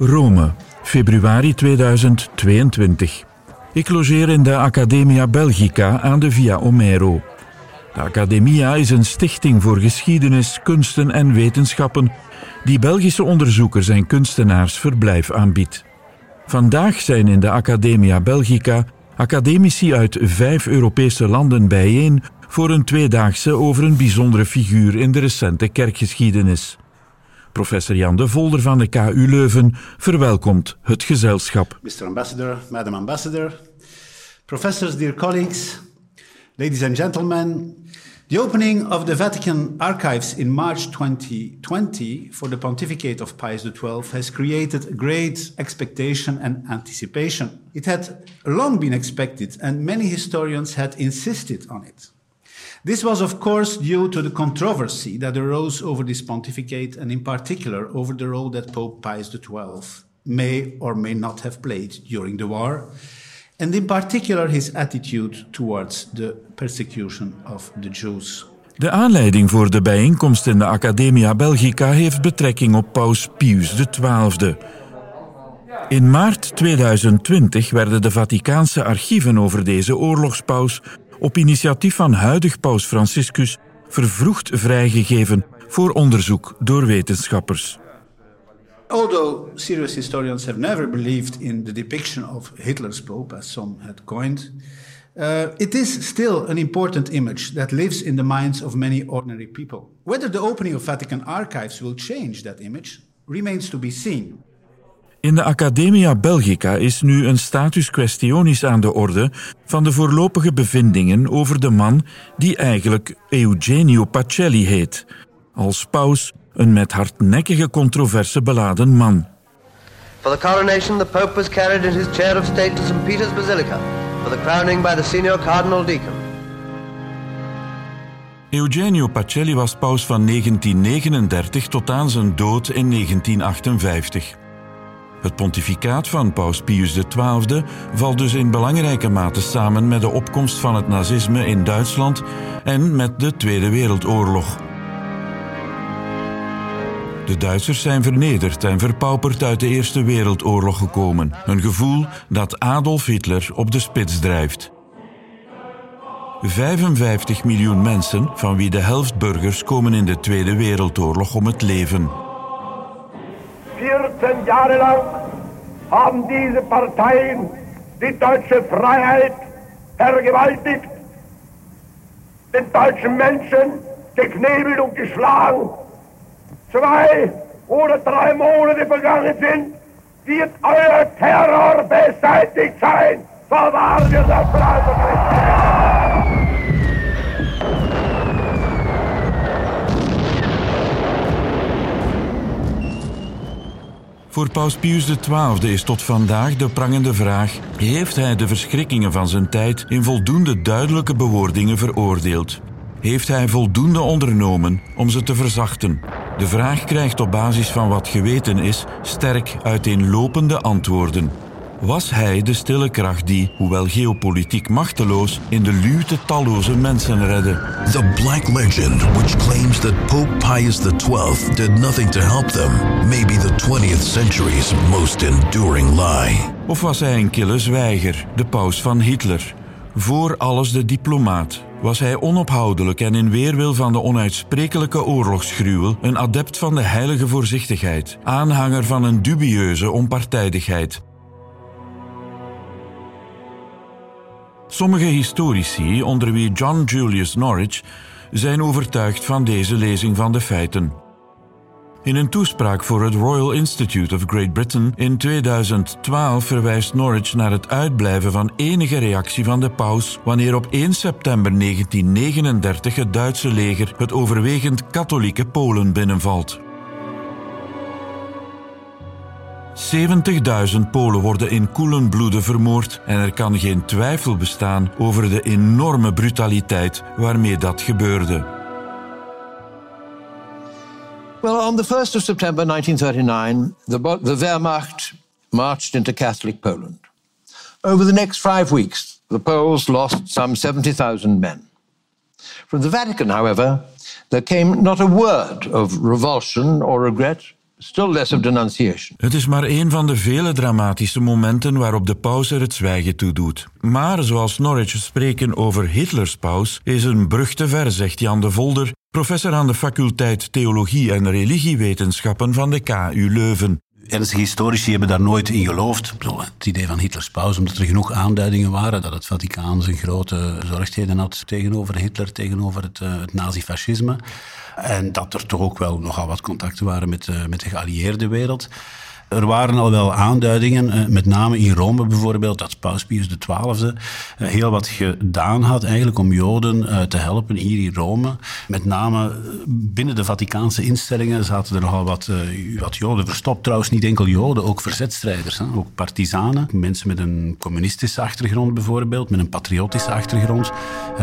Rome, februari 2022. Ik logeer in de Academia Belgica aan de Via Omero. De Academia is een stichting voor geschiedenis, kunsten en wetenschappen die Belgische onderzoekers en kunstenaars verblijf aanbiedt. Vandaag zijn in de Academia Belgica academici uit vijf Europese landen bijeen voor een tweedaagse over een bijzondere figuur in de recente kerkgeschiedenis. Professor Jan de Volder van de KU Leuven verwelkomt het gezelschap. Mr. Ambassador, Madam Ambassador, professors, dear colleagues, ladies and gentlemen, the opening of the Vatican archives in March 2020 for the pontificate of Pius XII has created great expectation and anticipation. It had long been expected, and many historians had insisted on it. This was, of course, due to the controversy that arose over this pontificate, and in particular over the role that Pope Pius XII may or may not have played during the war, and in particular his attitude towards the persecution of the Jews. De aanleiding voor de bijeenkomst in de Academia Belgica heeft betrekking op Paus Pius XII. In maart 2020 werden de Vaticaanse archieven over deze oorlogspaus op initiatief van huidig paus Franciscus vervroegd vrijgegeven voor onderzoek door wetenschappers. Although serious historians have never believed in the depiction of Hitler's Pope, as some had coined, uh, it is still an important image that lives in the minds of many ordinary people. Whether the opening of Vatican archives will change that image remains to be seen. In de Academia Belgica is nu een status questionis aan de orde van de voorlopige bevindingen over de man die eigenlijk Eugenio Pacelli heet. Als paus een met hardnekkige controverse beladen man. For the coronation, the Pope was carried in his chair of state to St. Peter's Basilica for the crowning by the senior cardinal deacon. Eugenio Pacelli was paus van 1939 tot aan zijn dood in 1958. Het pontificaat van paus Pius XII valt dus in belangrijke mate samen met de opkomst van het nazisme in Duitsland en met de Tweede Wereldoorlog. De Duitsers zijn vernederd en verpauperd uit de Eerste Wereldoorlog gekomen. Een gevoel dat Adolf Hitler op de spits drijft. 55 miljoen mensen, van wie de helft burgers, komen in de Tweede Wereldoorlog om het leven. 14 Jahre lang haben diese Parteien die deutsche Freiheit vergewaltigt, den deutschen Menschen geknebelt und geschlagen. Zwei oder drei Monate vergangen sind, wird euer Terror beseitigt sein. Verwahren wir das Freiheit. Voor paus Pius XII is tot vandaag de prangende vraag: heeft hij de verschrikkingen van zijn tijd in voldoende duidelijke bewoordingen veroordeeld? Heeft hij voldoende ondernomen om ze te verzachten? De vraag krijgt op basis van wat geweten is sterk uiteenlopende antwoorden. Was hij de stille kracht die, hoewel geopolitiek machteloos, in de luwte talloze mensen redde? The Black Legend, which claims that Pope Pius XII did nothing to help them, may be the 20th century's most enduring lie. Of was hij een kille zwijger, de paus van Hitler? Voor alles de diplomaat. Was hij onophoudelijk en in weerwil van de onuitsprekelijke oorlogsgruwel een adept van de heilige voorzichtigheid, aanhanger van een dubieuze onpartijdigheid, Sommige historici, onder wie John Julius Norwich, zijn overtuigd van deze lezing van de feiten. In een toespraak voor het Royal Institute of Great Britain in 2012 verwijst Norwich naar het uitblijven van enige reactie van de paus wanneer op 1 september 1939 het Duitse leger het overwegend katholieke Polen binnenvalt. 70.000 Polen worden in koelen bloede vermoord en er kan geen twijfel bestaan over de enorme brutaliteit waarmee dat gebeurde. Well, on the 1st of September 1939, the, the Wehrmacht marched into Catholic Poland. Over the next five weeks, the Poles lost some 70,000 men. From the Vatican, however, there came not a word of revulsion or regret, still less of denunciation. Het is maar een van de vele dramatische momenten waarop de paus er het zwijgen toe doet. Maar zoals Norwich spreken over Hitlers paus is een brug te ver, zegt Jan de Volder, professor aan de faculteit Theologie en Religiewetenschappen van de KU Leuven. Ernstige historici hebben daar nooit in geloofd. Het idee van Hitlers paus, omdat er genoeg aanduidingen waren dat het Vaticaan zijn grote zorgheden had tegenover Hitler, tegenover het, uh, het nazifascisme. En dat er toch ook wel nogal wat contacten waren met, uh, met de geallieerde wereld. Er waren al wel aanduidingen, eh, met name in Rome bijvoorbeeld, dat Paus Pius XII eh, heel wat gedaan had eigenlijk om Joden eh, te helpen hier in Rome. Met name binnen de Vaticaanse instellingen zaten er nogal wat, wat Joden verstopt. Trouwens, niet enkel Joden, ook verzetstrijders, ook partisanen. Mensen met een communistische achtergrond bijvoorbeeld, met een patriotische achtergrond.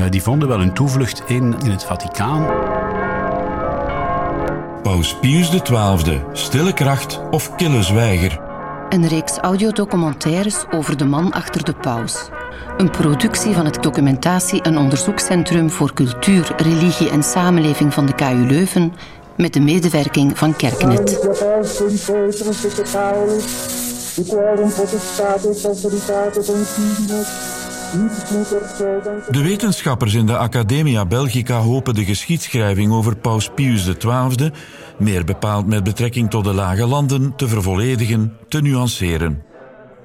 Die vonden wel hun toevlucht in, in het Vaticaan. Paus Pius XII, Stille Kracht of Kille Zwijger. Een reeks audiodocumentaires over de man achter de paus. Een productie van het Documentatie- en Onderzoekscentrum voor Cultuur, Religie en Samenleving van de KU Leuven met de medewerking van Kerknet. De wetenschappers in de Academia Belgica hopen de geschiedschrijving over Paus Pius XII, meer bepaald met betrekking tot de lage landen, te vervolledigen, te nuanceren.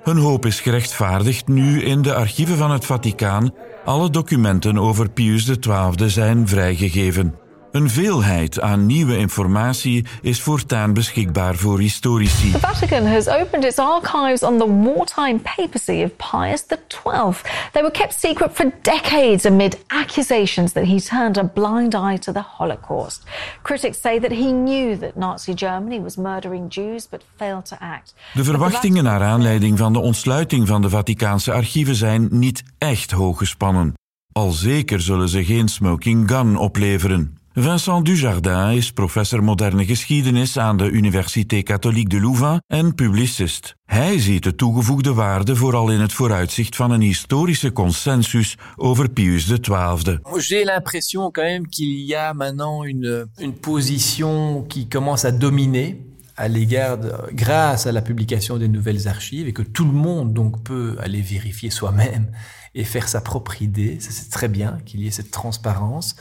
Hun hoop is gerechtvaardigd nu in de archieven van het Vaticaan alle documenten over Pius XII zijn vrijgegeven. Een veelheid aan nieuwe informatie is voortaan beschikbaar voor historici. The Vatican has opened its archives on the wartime papacy of Pius XII. They were kept secret for decades amid accusations that he turned a blind eye to the Holocaust. Critics say that he knew that Nazi Germany was murdering Jews but failed to act. De verwachtingen naar aanleiding van de ontsluiting van de Vaticaanse archieven zijn niet echt hoog gespannen. Al zeker zullen ze geen smoking gun opleveren. Vincent Dujardin is professor moderne geschiedenis aan de Université Catholique de Louvain en publicist. Hij ziet de toegevoegde waarde vooral in het vooruitzicht van een historische consensus over Pius XII. J'ai l'impression quand même qu'il y a maintenant une, une position qui commence à dominer à l'égard grâce à la publication des nouvelles archives et que tout le monde donc peut aller vérifier soi-même et faire sa propre idée. C'est très bien qu'il y ait cette transparence.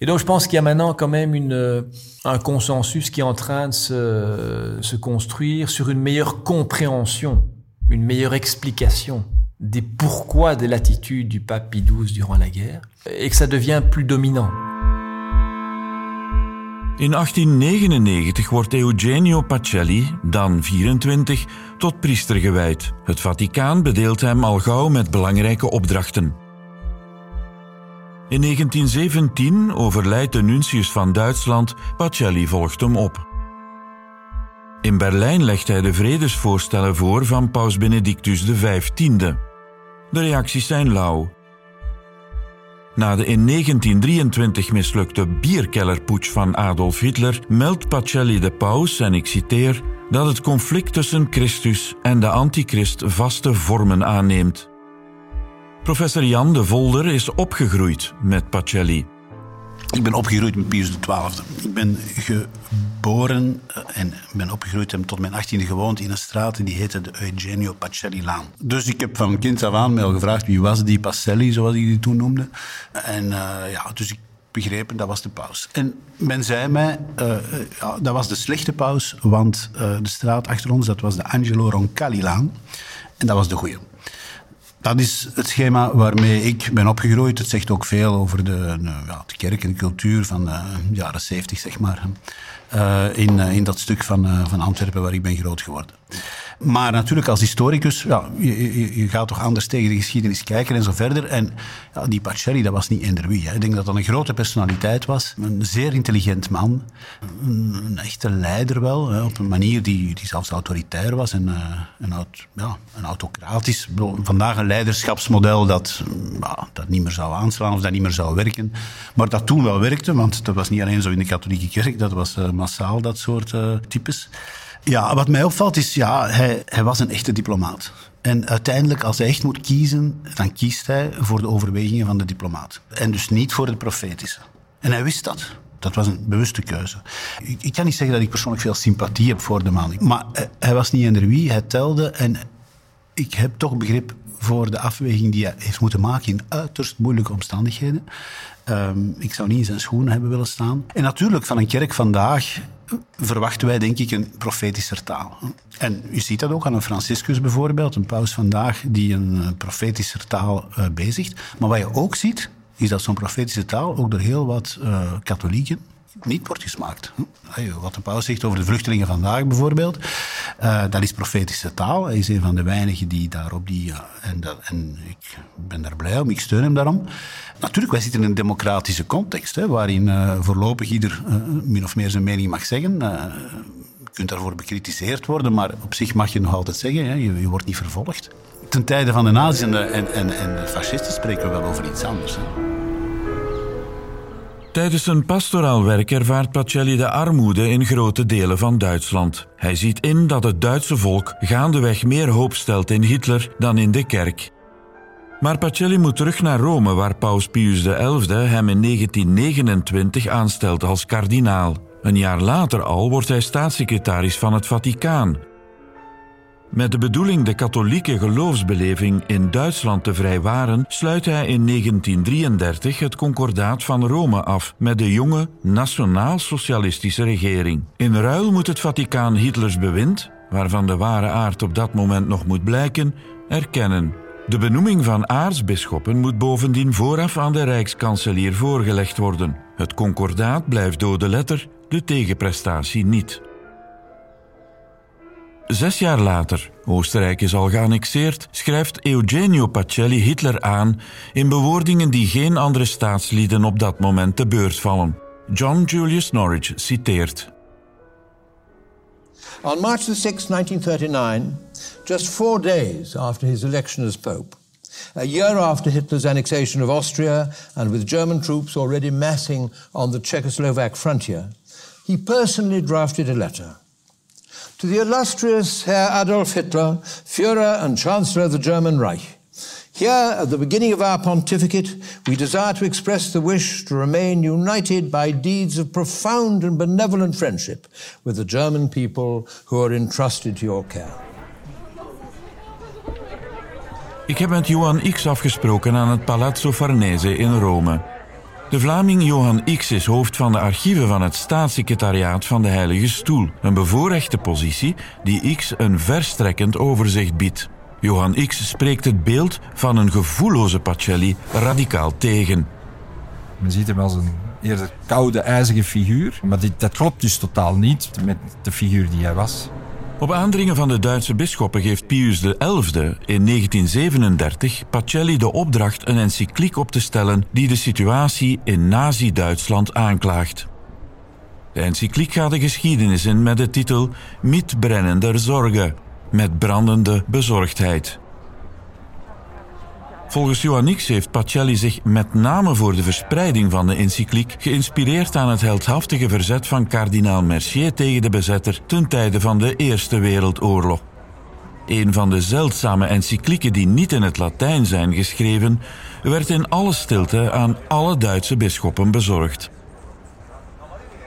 Et donc je pense qu'il y a maintenant quand même une, un consensus qui est en train de se, construire sur une meilleure compréhension, une meilleure explication des pourquoi de l'attitude du pape Pie durant la guerre, et que ça devient plus dominant. In 1899 wordt Eugenio Pacelli, dan 24, tot priester gewijd. Het Vaticaan bedeelt hem al gauw met belangrijke opdrachten. In 1917 overlijdt de nuntius van Duitsland, Pacelli volgt hem op. In Berlijn legt hij de vredesvoorstellen voor van paus Benedictus XV. De reacties zijn lauw. Na de in 1923 mislukte bierkellerpoets van Adolf Hitler meldt Pacelli de paus, en ik citeer, dat het conflict tussen Christus en de antichrist vaste vormen aanneemt. Professor Jan de Volder is opgegroeid met Pacelli. Ik ben opgegroeid met Pius XII. Ik ben geboren en ben opgegroeid en tot mijn achttiende gewoond in een straat die heette de Eugenio Pacelli-laan. Dus ik heb van kind af aan mij al gevraagd wie was die Pacelli, zoals hij die toen noemde. En uh, ja, dus ik begrepen, dat was de paus. En men zei mij, uh, ja, dat was de slechte paus, want de straat achter ons, dat was de Angelo Roncalli-laan. En dat was de goeie. Dat is het schema waarmee ik ben opgegroeid. Het zegt ook veel over de, ja, de kerk en de cultuur van de jaren zeventig, zeg maar. Uh, in, in dat stuk van, van Antwerpen waar ik ben groot geworden. Maar natuurlijk als historicus, ja, je, je, je, gaat toch anders tegen de geschiedenis kijken en zo verder. En ja, die Pacelli, dat was niet eender wie. Hè. Ik denk dat dat een grote personaliteit was. Een zeer intelligent man. Een, echte leider wel. Hè, op een manier die, die zelfs autoritair was. En, een, ja, een autocratisch. Vandaag een leiderschapsmodel dat, dat niet meer zou aanslaan of dat niet meer zou werken. Maar dat toen wel werkte, want dat was niet alleen zo in de katholieke kerk. Dat was uh, massaal, dat soort uh, types. Ja, wat mij opvalt is, ja, hij, hij was een echte diplomaat. En uiteindelijk, als hij echt moet kiezen, dan kiest hij voor de overwegingen van de diplomaat. En dus niet voor het profetische. En hij wist dat. Dat was een bewuste keuze. Ik, ik, kan niet zeggen dat ik persoonlijk veel sympathie heb voor de man. Maar uh, hij was niet in wie, hij telde. En ik heb toch begrip voor de afweging die hij heeft moeten maken in uiterst moeilijke omstandigheden. Um, ik zou niet in zijn schoenen hebben willen staan. En natuurlijk, van een kerk vandaag verwachten wij denk ik een profetischer taal. En u ziet dat ook aan een Franciscus bijvoorbeeld, een paus vandaag die een profetischer taal uh, bezigt. Maar wat je ook ziet, is dat zo'n profetische taal ook door heel wat uh, katholieken niet wordt gesmaakt. Wat de paus zegt over de vluchtelingen vandaag bijvoorbeeld, uh, dat is profetische taal. Hij is een van de weinigen die daarop die... en, dat, en ik ben daar blij om, ik steun hem daarom. Natuurlijk, wij zitten in een democratische context, hè, waarin uh, voorlopig ieder min of meer zijn mening mag zeggen. je kunt daarvoor bekritiseerd worden, maar op zich mag je nog altijd zeggen, hè, je, je wordt niet vervolgd. Ten tijde van de nazi's en de, en, en, en de fascisten spreken we wel over iets anders. Tijdens zijn pastoraal werk ervaart Pacelli de armoede in grote delen van Duitsland. Hij ziet in dat het Duitse volk gaandeweg meer hoop stelt in Hitler dan in de kerk. Maar Pacelli moet terug naar Rome, waar Paus Pius XI hem in 1929 aanstelt als kardinaal. Een jaar later al wordt hij staatssecretaris van het Vaticaan, met de bedoeling de katholieke geloofsbeleving in Duitsland te vrijwaren, sluit hij in 1933 het Concordaat van Rome af met de jonge nationaal-socialistische regering. In ruil moet het Vaticaan Hitlers bewind, waarvan de ware aard op dat moment nog moet blijken, erkennen. De benoeming van aartsbisschoppen moet bovendien vooraf aan de Rijkskanselier voorgelegd worden. Het concordaat blijft dode letter, de tegenprestatie niet. Zes jaar later, Oostenrijk is al geannexeerd, schrijft Eugenio Pacelli Hitler aan in bewoordingen die geen andere staatslieden op dat moment te beurt vallen. John Julius Norwich citeert. On March 6, 1939, just four days after his election as Pope, a year after Hitler's annexation of Austria and with German troops already massing on the Czechoslovak frontier, he personally drafted a letter to the illustrious Herr Adolf Hitler, Führer and Chancellor of the German Reich. Here, at the beginning of our pontificate, we desire to express the wish to remain united by deeds of profound and benevolent friendship with the German people who are entrusted to your care. Ik heb met Johan X afgesproken aan het Palazzo Farnese in Rome. De Vlaming Johan X is hoofd van de archieven van het staatssecretariaat van de Heilige Stoel, een bevoorrechte positie die X een verstrekkend overzicht biedt. Johan X spreekt het beeld van een gevoelloze Pacelli radicaal tegen. Men ziet hem als een eerder koude, ijzige figuur, maar dit, dat klopt dus totaal niet met de figuur die hij was. Op aandringen van de Duitse bisschoppen geeft Pius XI in 1937 Pacelli de opdracht een encycliek op te stellen die de situatie in Nazi-Duitsland aanklaagt. De encycliek gaat de geschiedenis in met de titel Mit brennender Zorge, met brandende bezorgdheid. Volgens Joannix heeft Pacelli zich met name voor de verspreiding van de encycliek geïnspireerd aan het heldhaftige verzet van kardinaal Mercier tegen de bezetter ten tijde van de Eerste Wereldoorlog. Een van de zeldzame encyclieken die niet in het Latijn zijn geschreven, werd in alle stilte aan alle Duitse bisschoppen bezorgd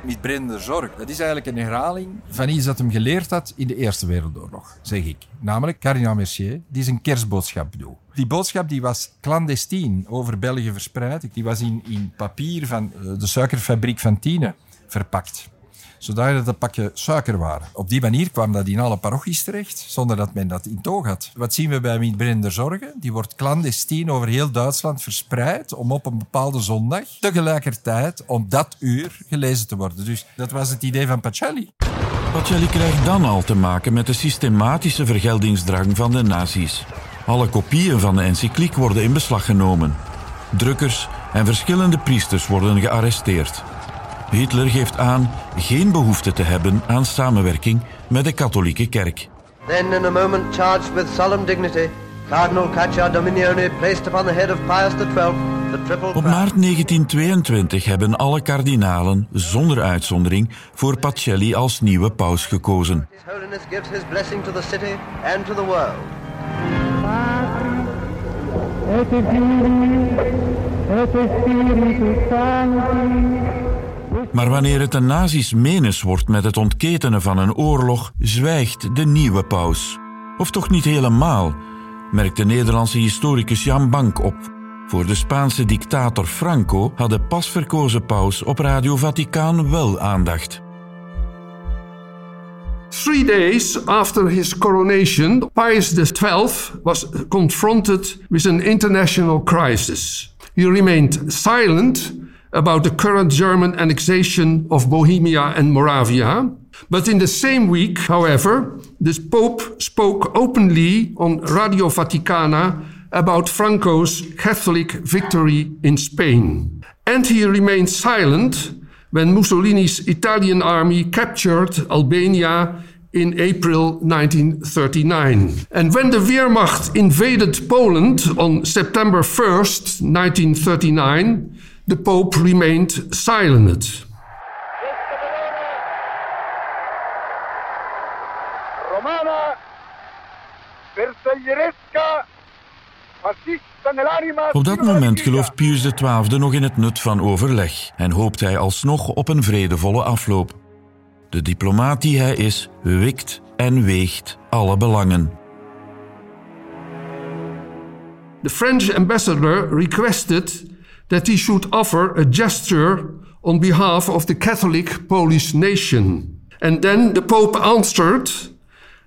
met brennende zorg. Dat is eigenlijk een herhaling van iets dat hem geleerd had in de Eerste Wereldoorlog, zeg ik. Namelijk Cardinal Mercier, die zijn kerstboodschap doet. Die boodschap die was clandestien over België verspreid. Die was in, in papier van eh, de suikerfabriek van Tiene verpakt zodat het een pakje suiker waren. Op die manier kwam dat in alle parochies terecht, zonder dat men dat in toog had. Wat zien we bij Mietbrender Zorgen? Die wordt clandestien over heel Duitsland verspreid om op een bepaalde zondag tegelijkertijd om dat uur gelezen te worden. Dus dat was het idee van Pacelli. Pacelli krijgt dan al te maken met de systematische vergeldingsdrang van de nazi's. Alle kopieën van de encycliek worden in beslag genomen. Drukkers en verschillende priesters worden gearresteerd. Hitler geeft aan geen behoefte te hebben aan samenwerking met de katholieke kerk. Then in a moment charged with solemn dignity, Cardinal Caccia Dominione placed upon the head of Pius XII the triple Op maart 1922 hebben alle kardinalen, zonder uitzondering, voor Pacelli als nieuwe paus gekozen. His Maar wanneer het de nazi's menens wordt met het ontketenen van een oorlog, zwijgt de nieuwe paus. Of toch niet helemaal, merkt de Nederlandse historicus Jan Bank op. Voor de Spaanse dictator Franco had de pas verkozen paus op Radio Vaticaan wel aandacht. Three days after his coronation, Pius XII was confronted with an international crisis. He remained silent about the current German annexation of Bohemia and Moravia. But in the same week, however, the Pope spoke openly on Radio Vaticana about Franco's Catholic victory in Spain. And he remained silent when Mussolini's Italian army captured Albania in April 1939. And when the Wehrmacht invaded Poland on September 1st, 1939, the Pope remained silent. Romana, Bersaglieresca, fascista nell'anima... Op dat moment gelooft Pius XII nog in het nut van overleg en hoopt hij alsnog op een vredevolle afloop. De diplomaat die hij is, wikt en weegt alle belangen. The French ambassador requested that he should offer a gesture on behalf of the Catholic Polish nation. And then the Pope answered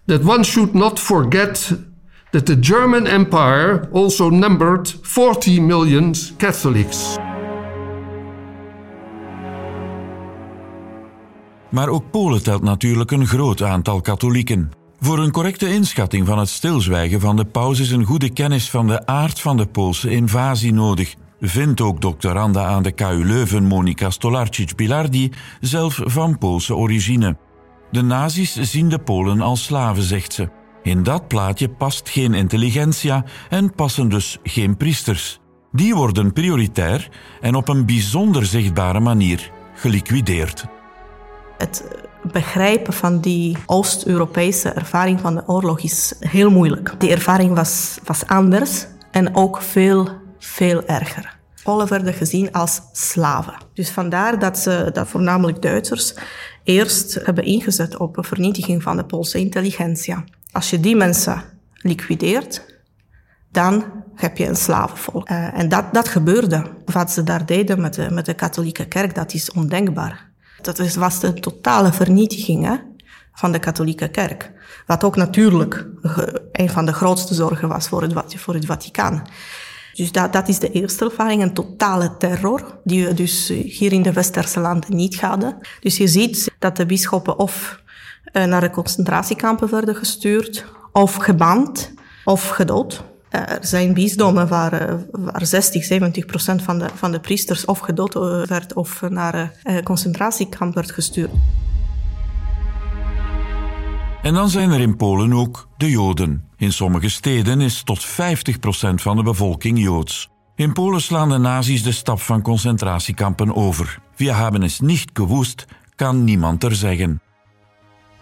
that one should not forget that the German Empire also numbered 40 million Catholics. Maar ook Polen telt natuurlijk een groot aantal katholieken. Voor een correcte inschatting van het stilzwijgen van de paus is een goede kennis van de aard van de Poolse invasie nodig, vindt ook doctoranda aan de KU Leuven Monika Stolarczyk-Bilardi, zelf van Poolse origine. De nazi's zien de Polen als slaven, zegt ze. In dat plaatje past geen intelligentia en passen dus geen priesters. Die worden prioritair en op een bijzonder zichtbare manier geliquideerd. Het begrijpen van die Oost-Europese ervaring van de oorlog is heel moeilijk. Die ervaring was, was anders en ook veel, veel erger. Polen werden gezien als slaven. Dus vandaar dat, ze, dat voornamelijk Duitsers eerst hebben ingezet op een vernietiging van de Poolse intelligentia. Als je die mensen liquideert, dan heb je een slavenvolk. Uh, en dat, dat gebeurde. Wat ze daar deden met de, met de katholieke kerk, dat is ondenkbaar. Dat was de totale vernietiging van de katholieke kerk. Wat ook natuurlijk een van de grootste zorgen was voor het, voor het Vaticaan. Dus dat, dat is de eerste ervaring, een totale terror, die we dus hier in de Westerse landen niet hadden. Dus je ziet dat de bisschoppen of eh, naar de concentratiekampen werden gestuurd, of geband, of gedood. Eh, er zijn bisdommen waar, eh, waar 60, 70 procent van de, van de priesters of gedood werd of naar een concentratiekamp werd gestuurd. En dan zijn er in Polen ook de Joden. In sommige steden is tot 50 procent van de bevolking Joods. In Polen slaan de nazi's de stap van concentratiekampen over. Wir haben es nicht gewusst, kan niemand er zeggen.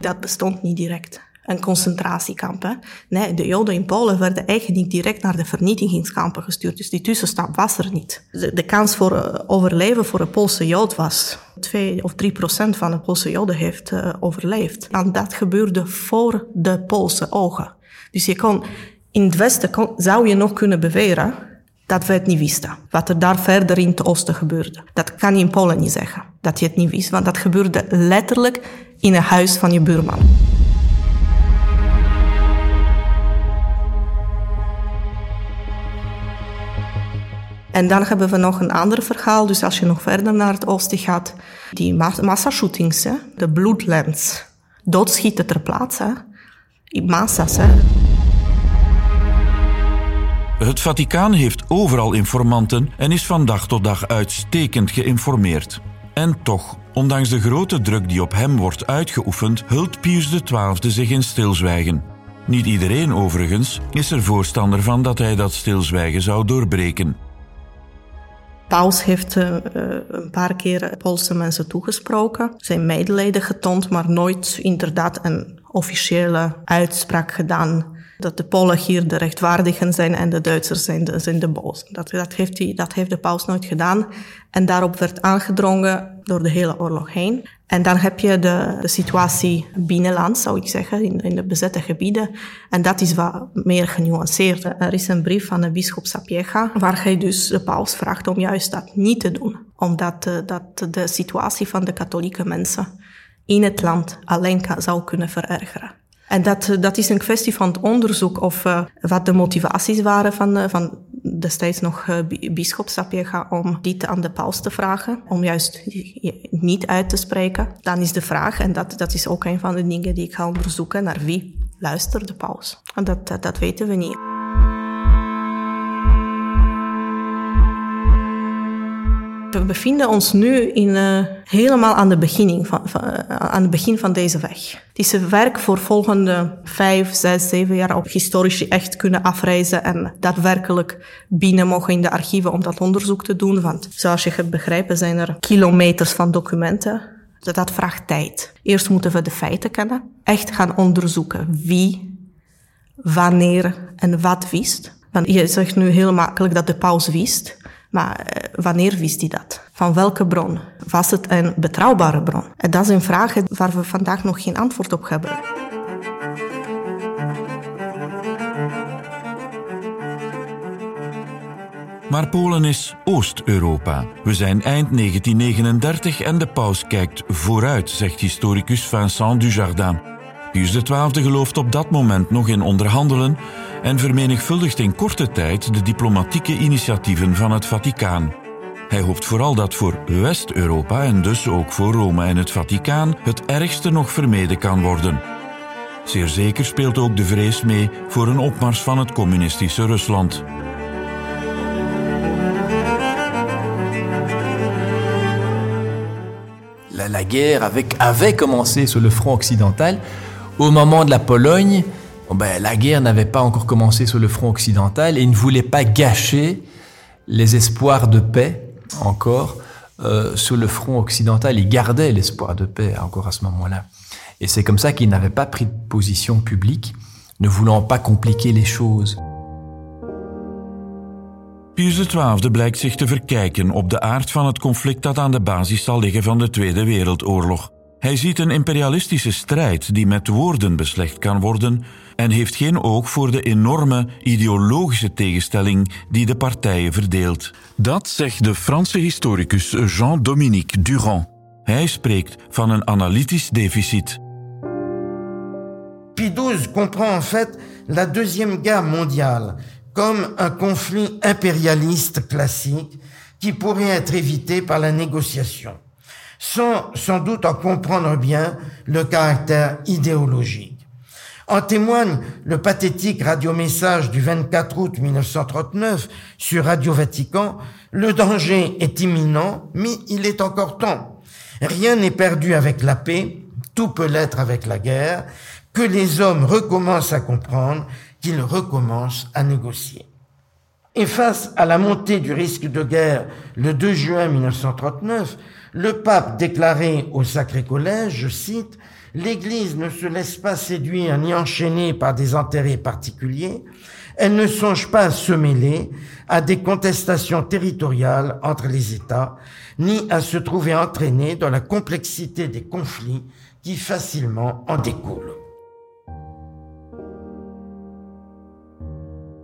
Dat bestond niet direct een concentratiekamp. Nee, de Joden in Polen werden eigenlijk niet direct naar de vernietigingskampen gestuurd. Dus die tussenstap was er niet. De, kans voor uh, overleven voor een Poolse Jood was 2 of 3 procent van de Poolse Joden heeft uh, overleefd. En dat gebeurde voor de Poolse ogen. Dus je kon, in het Westen zou je nog kunnen beweren dat we het niet wisten. Wat er daar verder in het oosten gebeurde. Dat kan je in Polen niet zeggen. Dat je het niet wist. Want dat gebeurde letterlijk in het huis van je buurman. En dan hebben we nog een ander verhaal. Dus als je nog verder naar het oosten gaat, die massashootings, de bloedlens. Doodschieten ter plaatse, massa's. Hè? Het Vaticaan heeft overal informanten en is van dag tot dag uitstekend geïnformeerd. En toch, ondanks de grote druk die op hem wordt uitgeoefend, hult Pius XII zich in stilzwijgen. Niet iedereen overigens is er voorstander van dat hij dat stilzwijgen zou doorbreken. Paus heeft uh, een paar keer Poolse mensen toegesproken, zijn medelijden getoond, maar nooit inderdaad een officiële uitspraak gedaan dat de Polen hier de rechtvaardigen zijn en de Duitsers zijn de, zijn de bozen. Dat, dat, heeft hij, dat heeft de paus nooit gedaan. En daarop werd aangedrongen door de hele oorlog heen. En dan heb je de, de situatie binnenland, zou ik zeggen, in, in de bezette gebieden. En dat is wat meer genuanceerd. Er is een brief van de bischop Sapieha, waar hij dus de paus vraagt om juist dat niet te doen. Omdat uh, dat de situatie van de katholieke mensen in het land alleen kan, zou kunnen verergeren. En dat, dat is een kwestie van het onderzoek of uh, wat de motivaties waren van, uh, van destijds nog uh, bischop Sapieha om dit aan de paus te vragen, om juist niet uit te spreken. Dan is de vraag, en dat, dat is ook een van de dingen die ik ga onderzoeken, naar wie luistert de paus? En dat, dat weten we niet. We bevinden ons nu in, uh, helemaal aan, de beginning van, van uh, aan het begin van deze weg. Het is een werk voor volgende vijf, zes, zeven jaar op historici echt kunnen afreizen en daadwerkelijk binnen mogen in de archieven om dat onderzoek te doen. Want zoals je gaat begrijpen zijn er kilometers van documenten. Dat vraagt tijd. Eerst moeten we de feiten kennen. Echt gaan onderzoeken wie, wanneer en wat wist. Want je zegt nu heel makkelijk dat de paus wist. Maar wanneer wist hij dat? Van welke bron? Was het een betrouwbare bron? Dat zijn vragen waar we vandaag nog geen antwoord op hebben. Maar Polen is Oost-Europa. We zijn eind 1939 en de paus kijkt vooruit, zegt historicus Vincent Dujardin. Pius XII gelooft op dat moment nog in onderhandelen en vermenigvuldigt in korte tijd de diplomatieke initiatieven van het Vaticaan. Hij hoopt vooral dat voor West-Europa en dus ook voor Rome en het Vaticaan het ergste nog vermeden kan worden. Zeer zeker speelt ook de vrees mee voor een opmars van het communistische Rusland. La, guerre avait, avait commencé sur le front occidental au moment de la Pologne. Ben, la guerre n'avait pas encore commencé sur le front occidental et il ne voulait pas gâcher les espoirs de paix encore euh, sur le front occidental. Il gardait l'espoir de paix encore à ce moment-là. Et c'est comme ça qu'il n'avait pas pris de position publique, ne voulant pas compliquer les choses. Pius XII blijkt zich te verkijken op de aard van het conflict dat aan de basis zal liggen van de Tweede. Hij ziet een imperialistische strijd die met woorden beslecht kan worden en heeft geen oog voor de enorme ideologische tegenstelling die de partijen verdeelt. Dat zegt de Franse historicus Jean-Dominique Durand. Hij spreekt van een analytisch deficit. Pie XII comprend en fait la Deuxième Guerre mondiale comme un conflit impérialiste classique qui pourrait être évité par la négociation, sans sans doute en comprendre bien le caractère idéologique. En témoigne le pathétique radiomessage du 24 août 1939 sur Radio Vatican. Le danger est imminent, mais il est encore temps. Rien n'est perdu avec la paix, tout peut l'être avec la guerre, que les hommes recommencent à comprendre qu'ils recommencent à négocier. Et face à la montée du risque de guerre le 2 juin 1939, le pape déclarait au Sacré Collège, je cite, L'Église ne se laisse pas séduire ni enchaîner par des intérêts particuliers, elle ne songe pas à se mêler à des contestations territoriales entre les États, ni à se trouver entraînée dans la complexité des conflits qui facilement en découlent.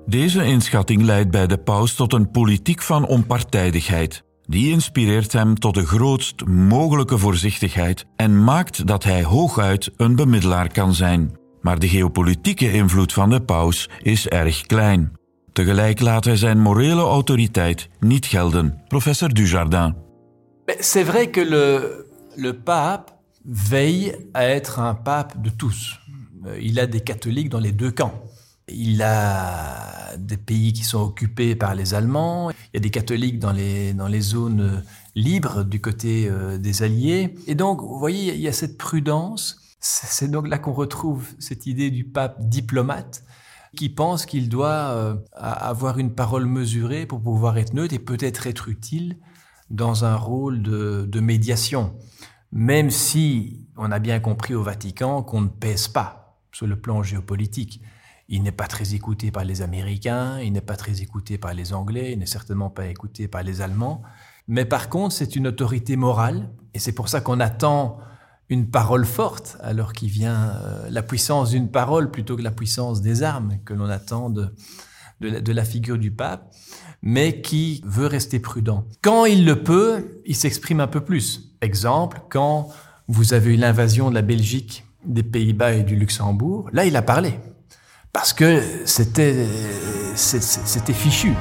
Deze inschatting leidt bij de paus tot een politiek van onpartijdigheid. Die inspireert hem tot de grootst mogelijke voorzichtigheid en maakt dat hij hooguit een bemiddelaar kan zijn. Maar de geopolitieke invloed van de paus is erg klein. Tegelijk laat hij zijn morele autoriteit niet gelden. Professor Dujardin. C'est vrai que le, le pape veille à être un pape de tous. Euh, il a des catholiques dans les deux camps. Il a des pays qui sont occupés par les Allemands. Il y a des catholiques dans les, dans les zones libres du côté euh, des Alliés. Et donc, vous voyez, il y a cette prudence. C'est donc là qu'on retrouve cette idée du pape diplomate qui pense qu'il doit euh, avoir une parole mesurée pour pouvoir être neutre et peut-être être utile dans un rôle de, de médiation. Même si on a bien compris au Vatican qu'on ne pèse pas sur le plan géopolitique Il n'est pas très écouté par les Américains, il n'est pas très écouté par les Anglais, il n'est certainement pas écouté par les Allemands. Mais par contre, c'est une autorité morale, et c'est pour ça qu'on attend une parole forte, alors qu'il vient euh, la puissance d'une parole plutôt que la puissance des armes que l'on attend de, de, la, figure du pape, mais qui veut rester prudent. Quand il le peut, il s'exprime un peu plus. Exemple, quand vous avez eu l'invasion de la Belgique, des Pays-Bas et du Luxembourg, là il a parlé, parce que c'était c'était fichu.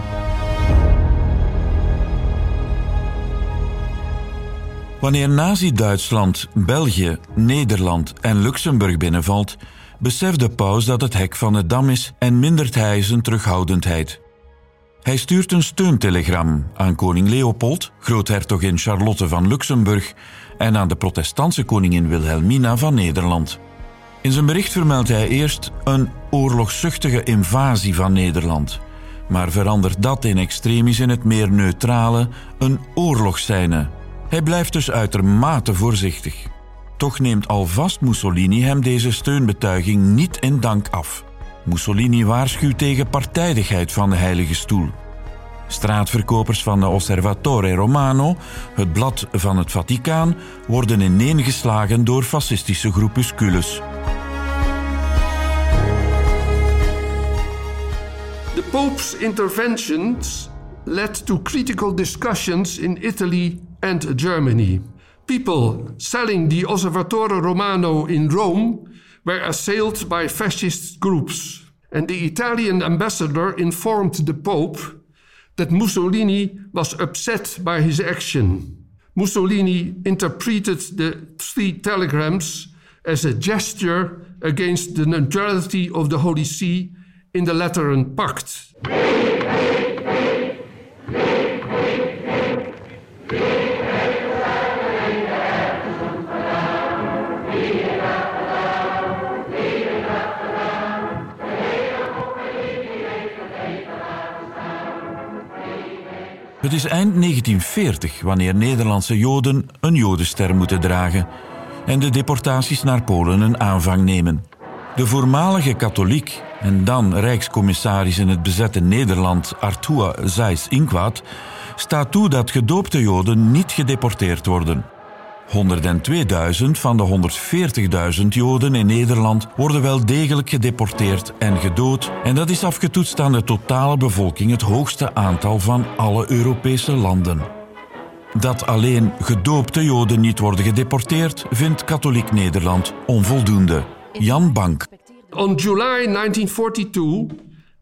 Wanneer Nazi-Duitsland, België, Nederland en Luxemburg binnenvalt, beseft de paus dat het hek van de dam is en mindert hij zijn terughoudendheid. Hij stuurt een steuntelegram aan koning Leopold, groothertogin Charlotte van Luxemburg en aan de protestantse koningin Wilhelmina van Nederland. In zijn bericht vermeldt hij eerst een oorlogszuchtige invasie van Nederland, maar verandert dat in extremis in het meer neutrale een oorlogsscène hij blijft dus uitermate voorzichtig. Toch neemt alvast Mussolini hem deze steunbetuiging niet in dank af. Mussolini waarschuwt tegen partijdigheid van de Heilige Stoel. Straatverkopers van de Osservatore Romano, het blad van het Vaticaan, worden ineengeslagen door fascistische groepuscules. Pope's interventions led to critical discussions in Italy and Germany. People selling the Osservatore Romano in Rome were assailed by fascist groups, and the Italian ambassador informed the Pope that Mussolini was upset by his action. Mussolini interpreted the three telegrams as a gesture against the neutrality of the Holy See in the Lateran Pact. Het is eind 1940 wanneer Nederlandse Joden een Jodenster moeten dragen en de deportaties naar Polen een aanvang nemen. De voormalige katholiek en dan rijkscommissaris in het bezette Nederland Artua Zeiss-Inquart staat toe dat gedoopte Joden niet gedeporteerd worden. 102.000 van de 140.000 Joden in Nederland worden wel degelijk gedeporteerd en gedood. En dat is afgetoetst aan de totale bevolking het hoogste aantal van alle Europese landen. Dat alleen gedoopte Joden niet worden gedeporteerd, vindt katholiek Nederland onvoldoende. Jan Bank. On July 1942,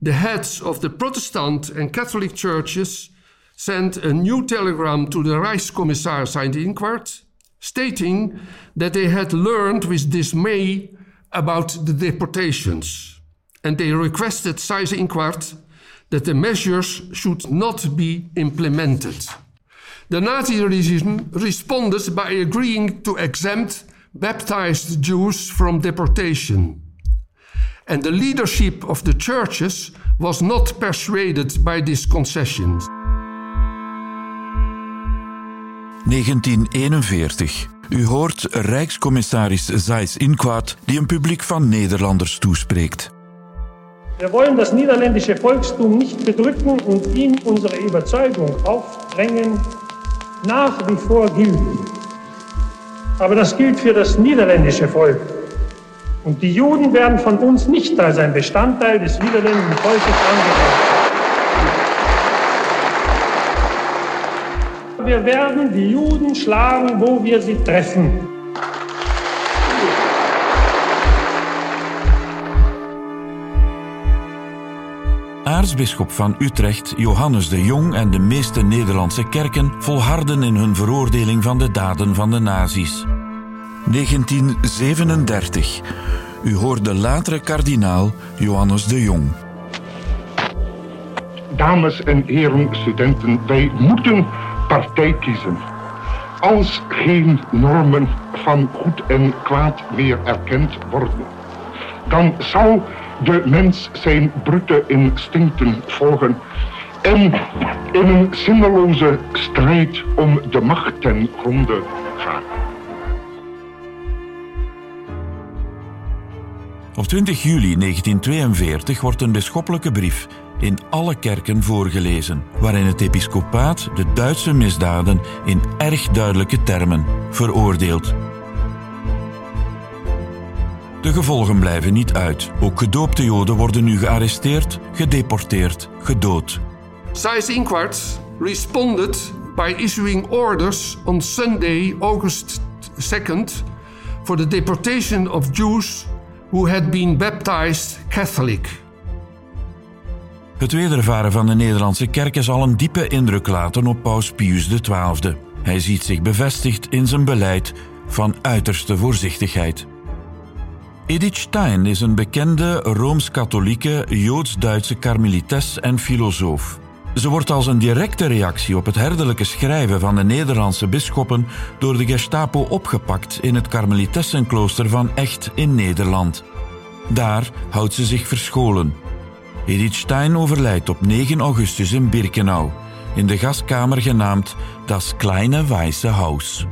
the heads of the Protestant and Catholic churches sent a new telegram to the Rijkscommissaris Seynt-Inquart stating that they had learned with dismay about the deportations, and they requested Seyss-Inquart that the measures should not be implemented. The Nazi regime responded by agreeing to exempt baptized Jews from deportation. And the leadership of the churches was not persuaded by these concessions. 1941. U hoort Rijkscommissaris Zeiss Inquart die een publiek van Nederlanders toespreekt. Wir wollen das niederländische Volkstum nicht bedrücken und ihm unsere Überzeugung aufdrängen, nach wie vor gilt. Aber das gilt für das niederländische Volk. Und die Juden werden von uns nicht als ein Bestandteil des niederländischen Volkes angesehen. Wir werden die Juden schlagen, wo wir sie treffen. Aartsbisschop van Utrecht, Johannes de Jong en de meeste Nederlandse kerken volharden in hun veroordeling van de daden van de nazi's. 1937. U hoort de latere kardinaal Johannes de Jong. Dames en heren studenten, wij moeten partij kiezen. Als geen normen van goed en kwaad meer erkend worden, dan zal de mens zijn brute instincten volgen en in een zinneloze strijd om de macht ten gronde gaan. Op 20 juli 1942 wordt een bisschoppelijke brief in alle kerken voorgelezen, waarin het episcopaat de Duitse misdaden in erg duidelijke termen veroordeelt. De gevolgen blijven niet uit. Ook gedoopte Joden worden nu gearresteerd, gedeporteerd, gedood. Seyss Inquart responded by issuing orders on Sunday, August 2nd, for the deportation of Jews who had been baptized Catholic. Het wedervaren van de Nederlandse kerken zal een diepe indruk laten op paus Pius XII. Hij ziet zich bevestigd in zijn beleid van uiterste voorzichtigheid. Edith Stein is een bekende rooms-katholieke Joods-Duitse karmelites en filosoof. Ze wordt als een directe reactie op het herderlijke schrijven van de Nederlandse bisschoppen door de Gestapo opgepakt in het karmelitessenklooster van Echt in Nederland. Daar houdt ze zich verscholen. Edith Stein overlijdt op 9 augustus in Birkenau, in de gaskamer genaamd Das Kleine Weiße Haus.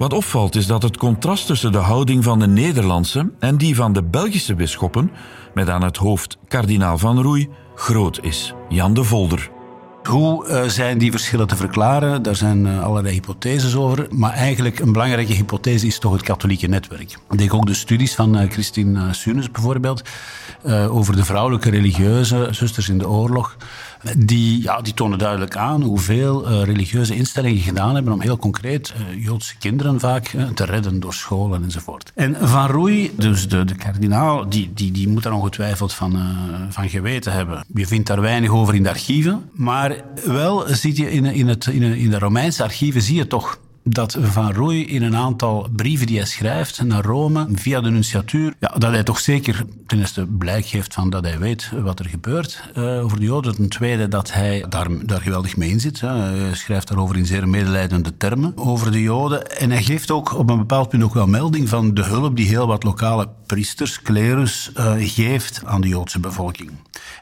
Wat opvalt is dat het contrast tussen de houding van de Nederlandse en die van de Belgische bisschoppen, met aan het hoofd kardinaal Van Roei, groot is. Jan de Volder. Hoe uh, zijn die verschillen te verklaren? Daar zijn uh, allerlei hypotheses over. Maar eigenlijk een belangrijke hypothese is toch het katholieke netwerk. Ik denk ook de studies van uh, Christine Sunes bijvoorbeeld over de vrouwelijke religieuze zusters in de oorlog. Die, ja, die tonen duidelijk aan hoeveel religieuze instellingen gedaan hebben om heel concreet Joodse kinderen vaak te redden door scholen enzovoort. En Van Roei, dus de, de kardinaal, die, die, die moet daar ongetwijfeld van, van geweten hebben. Je vindt daar weinig over in de archieven, maar wel zie je in, in, het, in, in de Romeinse archieven zie je toch dat Van Rooij in een aantal brieven die hij schrijft naar Rome via de nunciatuur, ja, dat hij toch zeker ten eerste blijk geeft van dat hij weet wat er gebeurt uh, over de Joden. Ten tweede dat hij daar, daar geweldig mee in zit. Hè. Hij schrijft daarover in zeer medelijdende termen over de Joden. En hij geeft ook op een bepaald punt ook wel melding van de hulp die heel wat lokale priesters, klerus, uh, geeft aan de Joodse bevolking.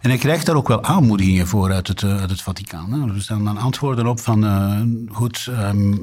En hij krijgt daar ook wel aanmoedigingen voor uit het, uit het Vaticaan. Er staan dan antwoorden op van goed,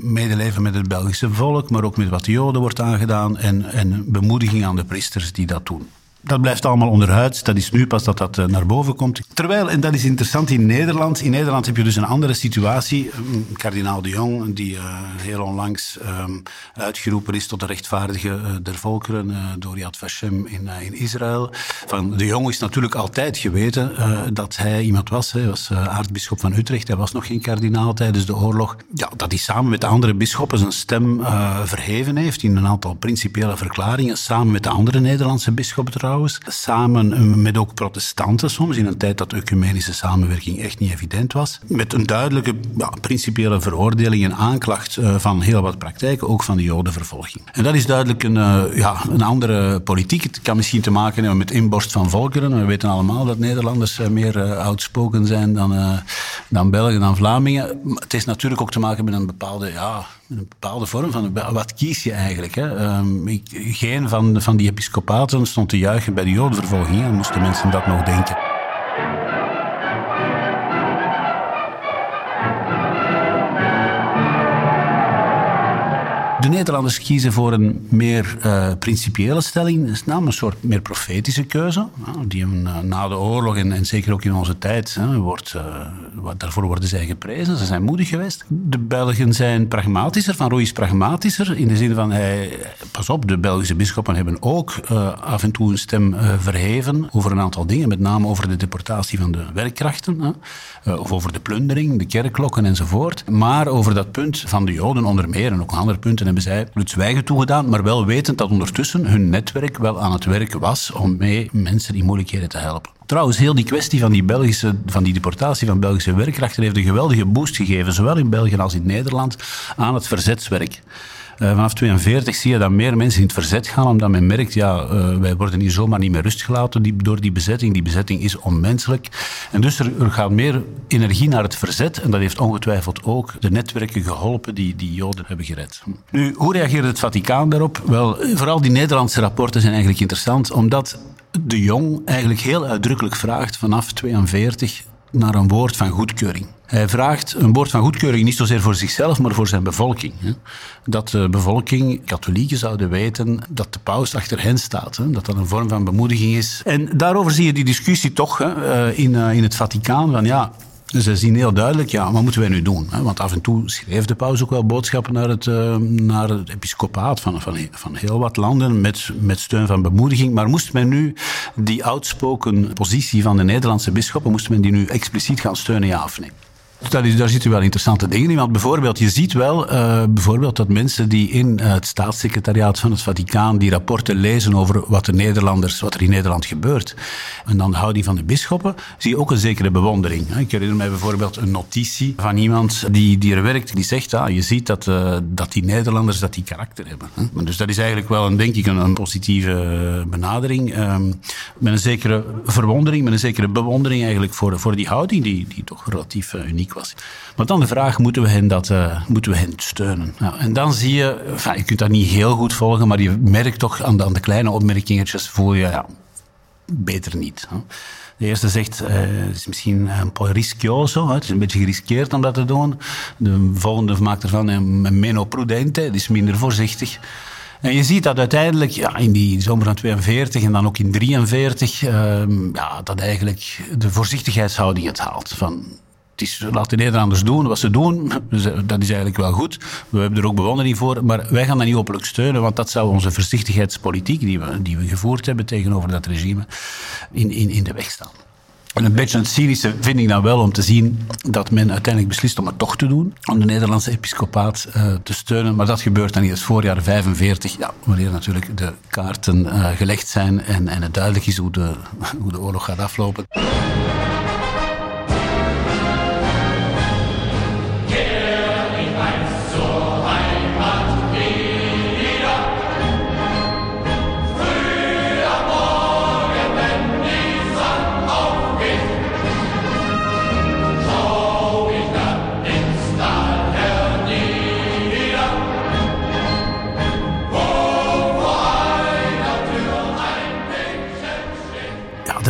medeleven met het Belgische volk, maar ook met wat de Joden wordt aangedaan en, en bemoediging aan de priesters die dat doen dat blijft allemaal onderhuids. Dat is nu pas dat dat eh, naar boven komt. Terwijl, en dat is interessant in Nederland, in Nederland heb je dus een andere situatie. Kardinaal de Jong, die uh, heel onlangs um, uitgeroepen is tot de rechtvaardige uh, der volkeren uh, door Yad Vashem in, in Israël. Van de Jong is natuurlijk altijd geweten dat hij iemand was. Hij was aartsbisschop van Utrecht. Hij was nog geen kardinaal tijdens de oorlog. Ja, dat hij samen met de andere bisschoppen zijn stem verheven heeft in een aantal principiële verklaringen. Samen met de andere Nederlandse bisschoppen trouwens samen met ook protestanten soms, in een tijd dat ecumenische samenwerking echt niet evident was, met een duidelijke ja, principiële veroordeling en aanklacht uh, van heel wat praktijken, ook van de jodenvervolging. En dat is duidelijk een, uh, ja, een andere politiek. Het kan misschien te maken hebben met inborst van volkeren. We weten allemaal dat Nederlanders uh, meer outspoken zijn dan, dan Belgen, dan Vlamingen. Het heeft natuurlijk ook te maken met een bepaalde ja, een bepaalde vorm van wat kies je eigenlijk. Hè? Um, ik, geen van, van die episcopaten stond te juichen bij de jodenvervolging. Dan moesten mensen dat nog denken. De Nederlanders kiezen voor een meer uh, principiële stelling. Is namelijk een soort meer profetische keuze. die uh, na de oorlog en, en, zeker ook in onze tijd, wordt, uh, daarvoor worden zij geprezen. Ze zijn moedig geweest. De Belgen zijn pragmatischer. Van Rooij is pragmatischer. In de zin van, hij, pas op, de Belgische bisschoppen hebben ook af en toe een stem verheven over een aantal dingen. Met name over de deportatie van de werkkrachten. of over de plundering, de kerkklokken enzovoort. Maar over dat punt van de Joden onder meer en ook andere punten hebben zij het zwijgen toegedaan, maar wel wetend dat ondertussen hun netwerk wel aan het werk was om mee mensen in moeilijkheden te helpen. Trouwens, heel die kwestie van die, Belgische, van die deportatie van Belgische werkkrachten heeft een geweldige boost gegeven, zowel in België als in Nederland, aan het verzetswerk. Uh, vanaf 42 zie je dat meer mensen in het verzet gaan, omdat men merkt, ja, uh, wij worden hier zomaar niet meer rust gelaten die, door die bezetting. Die bezetting is onmenselijk. En dus er, er, gaat meer energie naar het verzet. En dat heeft ongetwijfeld ook de netwerken geholpen die die Joden hebben gered. Nu, hoe reageert het Vaticaan daarop? Wel, vooral die Nederlandse rapporten zijn eigenlijk interessant, omdat de Jong eigenlijk heel uitdrukkelijk vraagt vanaf 42 naar een woord van goedkeuring. Hij vraagt een woord van goedkeuring niet zozeer voor zichzelf, maar voor zijn bevolking. Dat de bevolking, katholieken, zouden weten dat de paus achter hen staat. Dat dat een vorm van bemoediging is. En daarover zie je die discussie toch eh, in, in het Vaticaan. Van ja, dus ze zien heel duidelijk, ja, wat moeten wij nu doen? Want af en toe schreef de paus ook wel boodschappen naar het, uh, naar het episcopaat van, van, van heel wat landen met, met steun van bemoediging. Maar moest men nu die outspoken positie van de Nederlandse bisschoppen, moest men die nu expliciet gaan steunen, ja of nee? Daar, is, daar zitten wel interessante dingen in. Want bijvoorbeeld, je ziet wel uh, bijvoorbeeld dat mensen die in uh, het staatssecretariaat van het Vaticaan die rapporten lezen over wat, de Nederlanders, wat er in Nederland gebeurt. En dan de houding van de bisschoppen, zie je ook een zekere bewondering. Ik herinner mij bijvoorbeeld een notitie van iemand die, die er werkt, die zegt, ah, je ziet dat, uh, dat die Nederlanders dat die karakter hebben. Hè? Dus dat is eigenlijk wel, een, denk ik, een, een positieve benadering. Um, met een zekere verwondering, met een zekere bewondering eigenlijk voor, voor die houding die, die toch relatief uniek Maar dan de vraag, moeten we hen, dat, uh, moeten we hen steunen? Nou, en dan zie je, je kunt dat niet heel goed volgen, maar je merkt toch aan de, aan de kleine opmerkingetjes, voel je, ja, beter niet. Hè. De eerste zegt, uh, het is misschien een po' rischioso, het is een beetje geriskeerd om dat te doen. De volgende maakt ervan een meno prudente, het is minder voorzichtig. En je ziet dat uiteindelijk ja, in die zomer van 42 en dan ook in 43, uh, ja, dat eigenlijk de voorzichtigheidshouding het haalt. Van het is, laat de Nederlanders doen wat ze doen. Dus, dat is eigenlijk wel goed. We hebben er ook bewondering voor. Maar wij gaan dat niet openlijk steunen, want dat zou onze voorzichtigheidspolitiek die we, die we gevoerd hebben tegenover dat regime in, in, in de weg staan. En een beetje het cynische vind ik dan wel om te zien dat men uiteindelijk beslist om het toch te doen. Om de Nederlandse episcopaat uh, te steunen. Maar dat gebeurt dan het voorjaar 45. Ja, wanneer natuurlijk de kaarten uh, gelegd zijn en, en het duidelijk is hoe de, hoe de oorlog gaat aflopen.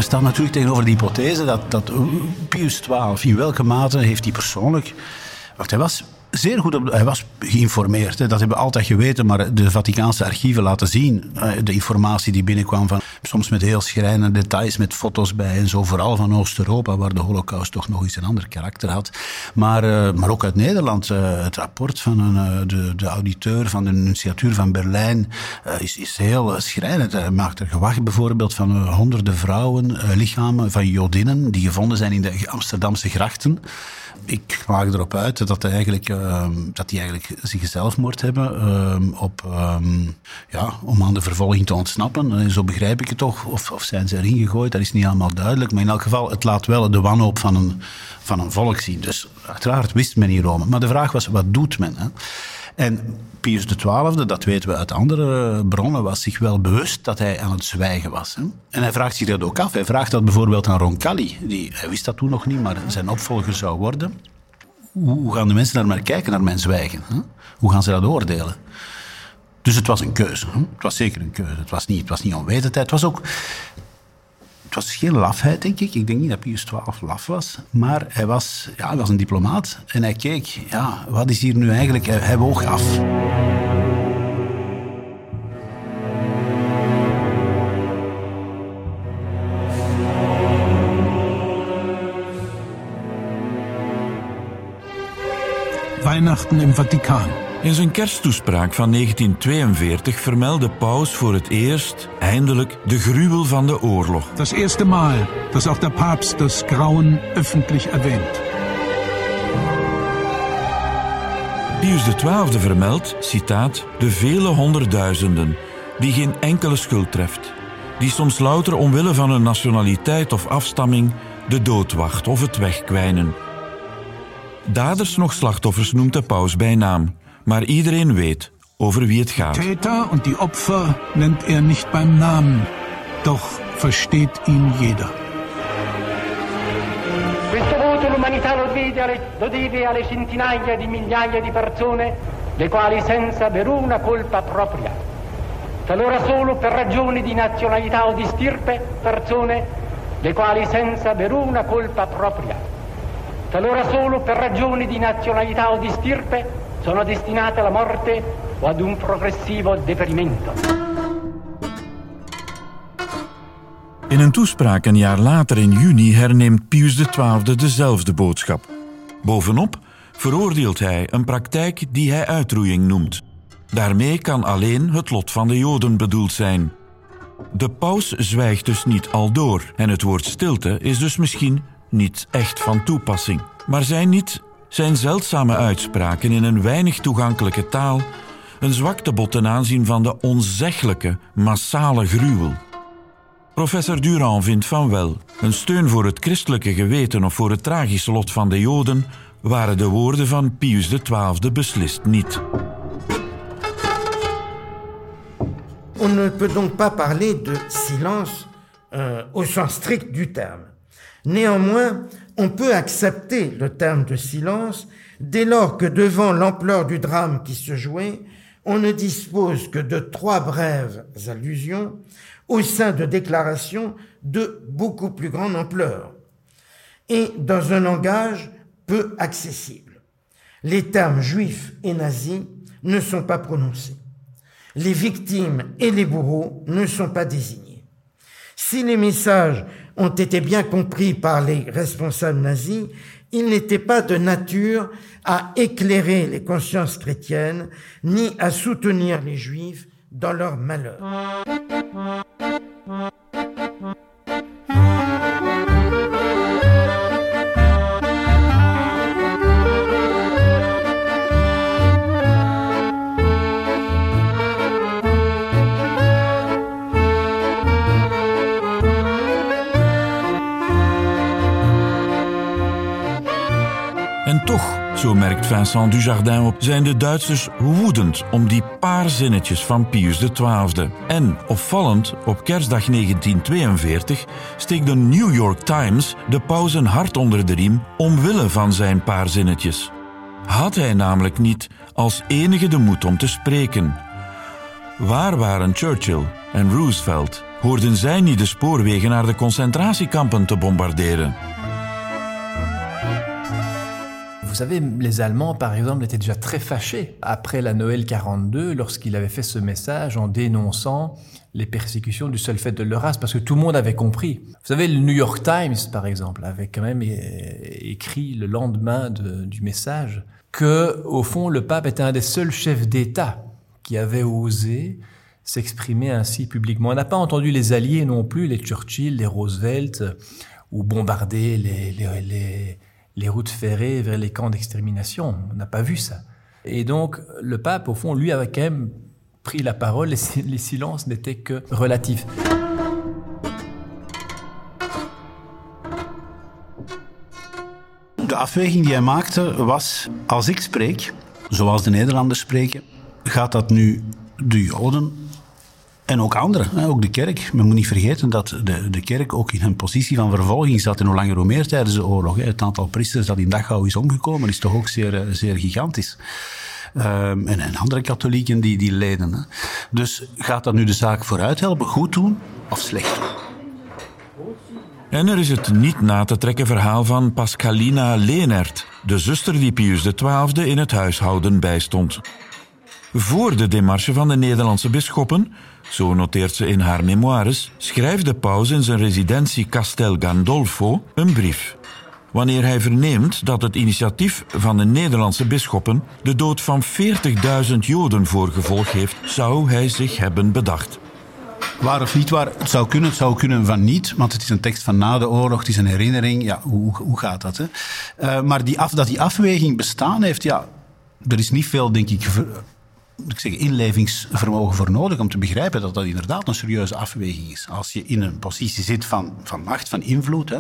Staat natuurlijk tegenover de hypothese dat, dat Pius XII, in welke mate heeft hij persoonlijk. Wacht, hij was zeer goed op, hij was geïnformeerd. Hè. Dat hebben we altijd geweten, maar de Vaticaanse archieven laten zien eh, de informatie die binnenkwam van soms met heel schrijnende details, met foto's bij en zo, vooral van Oost-Europa, waar de Holocaust toch nog eens een ander karakter had. Maar, uh, maar ook uit Nederland, uh, het rapport van een, de, de auditeur van de nunciatuur van Berlijn is, is heel schrijnend. Hij maakt er gewacht bijvoorbeeld van honderden vrouwen, lichamen van Jodinnen die gevonden zijn in de Amsterdamse grachten ik maak erop uit dat, eigenlijk, uh, dat die eigenlijk zichzelfmoord hebben uh, op, um, ja, om aan de vervolging te ontsnappen. En zo begrijp ik het toch. Of, of zijn ze erin gegooid, dat is niet allemaal duidelijk. Maar in elk geval, het laat wel de wanhoop van een, van een volk zien. Dus uiteraard wist men in Rome. Maar de vraag was, wat doet men? Hè? En Pius XII, dat weten we uit andere bronnen, was zich wel bewust dat hij aan het zwijgen was. Hè? En hij vraagt zich dat ook af. Hij vraagt dat bijvoorbeeld aan Roncalli. Die, hij wist dat toen nog niet, maar zijn opvolger zou worden. Hoe gaan de mensen daar maar kijken, naar mijn zwijgen? Hè? Hoe gaan ze dat oordelen? Dus het was een keuze. Hè? Het was zeker een keuze. Het was niet, het was niet onwetendheid. Het was ook het was geen lafheid, denk ik. Ik denk niet dat Pius XII laf was. Maar hij was, ja, hij was een diplomaat. En hij keek, ja, wat is hier nu eigenlijk? Hij, hij woog af. Weihnachten im Vatikaan. In zijn kersttoespraak van 1942 vermeldde Paus voor het eerst eindelijk de gruwel van de oorlog. Das erste Mal, dass auch der Papst das Grauen öffentlich erwähnt. Pius XII vermeldt, citaat, de vele honderdduizenden die geen enkele schuld treft, die soms louter omwille van hun nationaliteit of afstamming de dood wacht of het wegkwijnen. Daders nog slachtoffers noemt de paus bij naam. Maar iedereen weet over wie het gaat. Täter und die Opfer nennt er nicht beim Namen, doch versteht ihn jeder. Questo voto l'umanità lo deve, lo deve alle centinaia di migliaia di persone, le quali senza veruna colpa propria, talora solo per ragioni di nazionalità o di stirpe, persone le quali senza veruna colpa propria talora solo per ragioni di nazionalità o di stirpe, sono destinate alla morte o ad un progressivo deperimento. In een toespraak een jaar later in juni herneemt Pius XII dezelfde boodschap. Bovenop veroordeelt hij een praktijk die hij uitroeiing noemt. Daarmee kan alleen het lot van de Joden bedoeld zijn. De paus zwijgt dus niet al door en het woord stilte is dus misschien niet echt van toepassing. Maar zijn niet zijn zeldzame uitspraken in een weinig toegankelijke taal een zwaktebod ten aanzien van de onzeggelijke, massale gruwel. Professor Durand vindt van wel. Een steun voor het christelijke geweten of voor het tragische lot van de Joden waren de woorden van Pius XII beslist niet. On ne peut donc pas parler de silence euh, au sens strict du terme. Néanmoins, on peut accepter le terme de silence dès lors que devant l'ampleur du drame qui se jouait, on ne dispose que de trois brèves allusions au sein de déclarations de beaucoup plus grande ampleur et dans un langage peu accessible. Les termes juifs et nazis ne sont pas prononcés. Les victimes et les bourreaux ne sont pas désignés. Si les messages ont été bien compris par les responsables nazis, ils n'étaient pas de nature à éclairer les consciences chrétiennes ni à soutenir les juifs dans leur malheur. Vincent Dujardin op, zijn de Duitsers woedend om die paar zinnetjes van Pius XII. En, opvallend, op kerstdag 1942 steekt de New York Times de paus een hart onder de riem omwille van zijn paar zinnetjes. Had hij namelijk niet als enige de moed om te spreken? Waar waren Churchill en Roosevelt? Hoorden zij niet de spoorwegen naar de concentratiekampen te bombarderen? Vous savez, les Allemands, par exemple, étaient déjà très fâchés après la Noël 42 lorsqu'il avait fait ce message en dénonçant les persécutions du seul fait de leur race, parce que tout le monde avait compris. Vous savez, le New York Times, par exemple, avait quand même écrit le lendemain de- du message que, au fond, le pape était un des seuls chefs d'État qui avait osé s'exprimer ainsi publiquement. On n'a pas entendu les alliés non plus, les Churchill, les Roosevelt, ou bombarder les, les routes ferrées vers les camps d'extermination. On n'a pas vu ça. Et donc, le pape, au fond, lui, avait quand même pris la parole et les silences n'étaient que relatifs. De afweging die hij maakte was: als ik spreek, zoals de Nederlanders spreken, gaat dat nu de Joden en ook anderen, ook de kerk. Men moet niet vergeten dat de, de kerk ook in een positie van vervolging zat en hoe langer hoe meer tijdens de oorlog. Het aantal priesters dat in Dachau is omgekomen is toch ook zeer, eh, zeer gigantisch. Ehm, en, en andere katholieken die, die leden. Hè. Dus gaat dat nu de zaak vooruit helpen, goed doen of slecht doen? En er is het niet na te trekken verhaal van Pascalina Leenert, de zuster die Pius XII in het huishouden bijstond. Voor de demarche van de Nederlandse bisschoppen, zo noteert ze in haar memoires, schrijft de paus in zijn residentie Castel Gandolfo een brief. Wanneer hij verneemt dat het initiatief van de Nederlandse bisschoppen de dood van 40.000 Joden voor gevolg heeft, zou hij zich hebben bedacht. Waar of niet waar, het zou kunnen, het zou kunnen van niet, want het is een tekst van na de oorlog, het is een herinnering. Ja, hoe, hoe gaat dat? Hè? Eh, maar die af, dat die afweging bestaan heeft, ja, er is niet veel, denk ik, ik zeggen, inlevingsvermogen voor nodig om te begrijpen dat dat inderdaad een serieuze afweging is. Als je in een positie zit van, van macht, van invloed. Hè?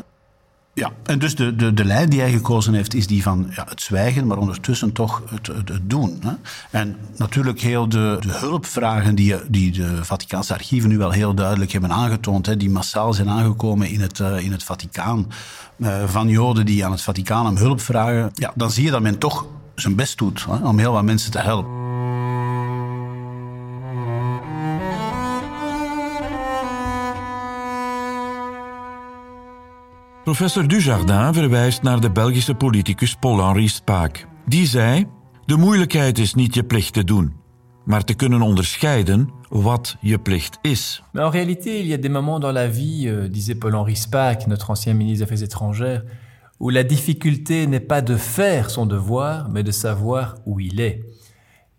Ja, en dus de, de, de lijn die hij gekozen heeft is die van ja, het zwijgen, maar ondertussen toch het, het, het doen. Hè? En natuurlijk heel de, de hulpvragen die, die de Vaticaanse archieven nu wel heel duidelijk hebben aangetoond, hè, die massaal zijn aangekomen in het, eh, in het Vaticaan, eh, van Joden die aan het Vaticaan om hulp vragen, ja, dan zie je dat men toch zijn best doet hè, om heel wat mensen te helpen. Professor Dujardin verwijst naar de Belgische politicus Paul-Henri Spaak. Die zei: De moeilijkheid is niet je plicht te doen, maar te kunnen onderscheiden wat je plicht is. Mais en réalité, il y a des moments dans la vie, euh, disait Paul-Henri Spaak, notre ancien ministre des Affaires étrangères, où la difficulté n'est pas de faire son devoir, mais de savoir où il est.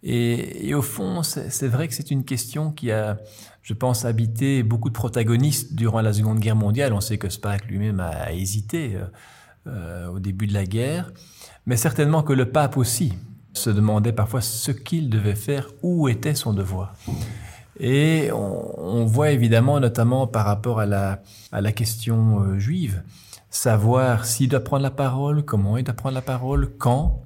Et, et au fond, c'est vrai que c'est une question qui a, je pense, habité beaucoup de protagonistes durant la Seconde Guerre mondiale. On sait que Spaak lui-même a hésité euh, euh, au début de la guerre, mais certainement que le pape aussi se demandait parfois ce qu'il devait faire, où était son devoir. Et on, voit évidemment, notamment par rapport à la, à la question euh, juive, savoir s'il doit prendre la parole, comment il doit prendre la parole, quand.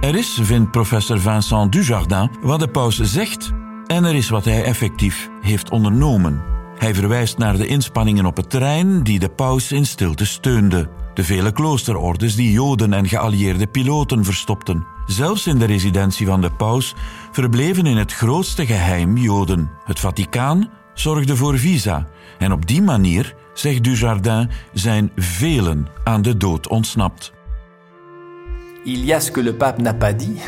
Er is, vindt professor Vincent Dujardin, wat de paus zegt en er is wat hij effectief heeft ondernomen. Hij verwijst naar de inspanningen op het terrein die de paus in stilte steunde. De vele kloosterordes die Joden en geallieerde piloten verstopten. Zelfs in de residentie van de paus verbleven in het grootste geheim Joden. Het Vaticaan zorgde voor visa en op die manier, zegt Dujardin, zijn velen aan de dood ontsnapt. Il y a ce que le pape n'a pas dit,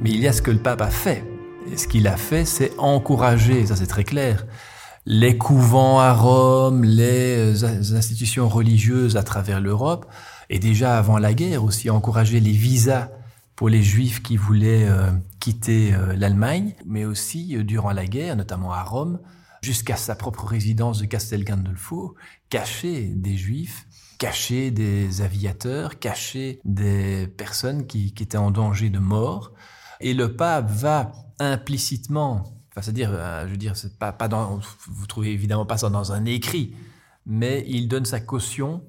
mais il y a ce que le pape a fait. Et ce qu'il a fait, c'est encourager, ça c'est très clair, les couvents à Rome, les euh, institutions religieuses à travers l'Europe, et déjà avant la guerre aussi encourager les visas pour les juifs qui voulaient euh, quitter euh, l'Allemagne, mais aussi durant la guerre, notamment à Rome, jusqu'à sa propre résidence de Castel Gandolfo, cacher des juifs, cacher des aviateurs, cacher des personnes qui, étaient en danger de mort. Et le pape va implicitement, enfin, c'est-à-dire, euh, je veux dire, c'est pas, pas dans, vous trouvez évidemment pas ça dans un écrit, mais il donne sa caution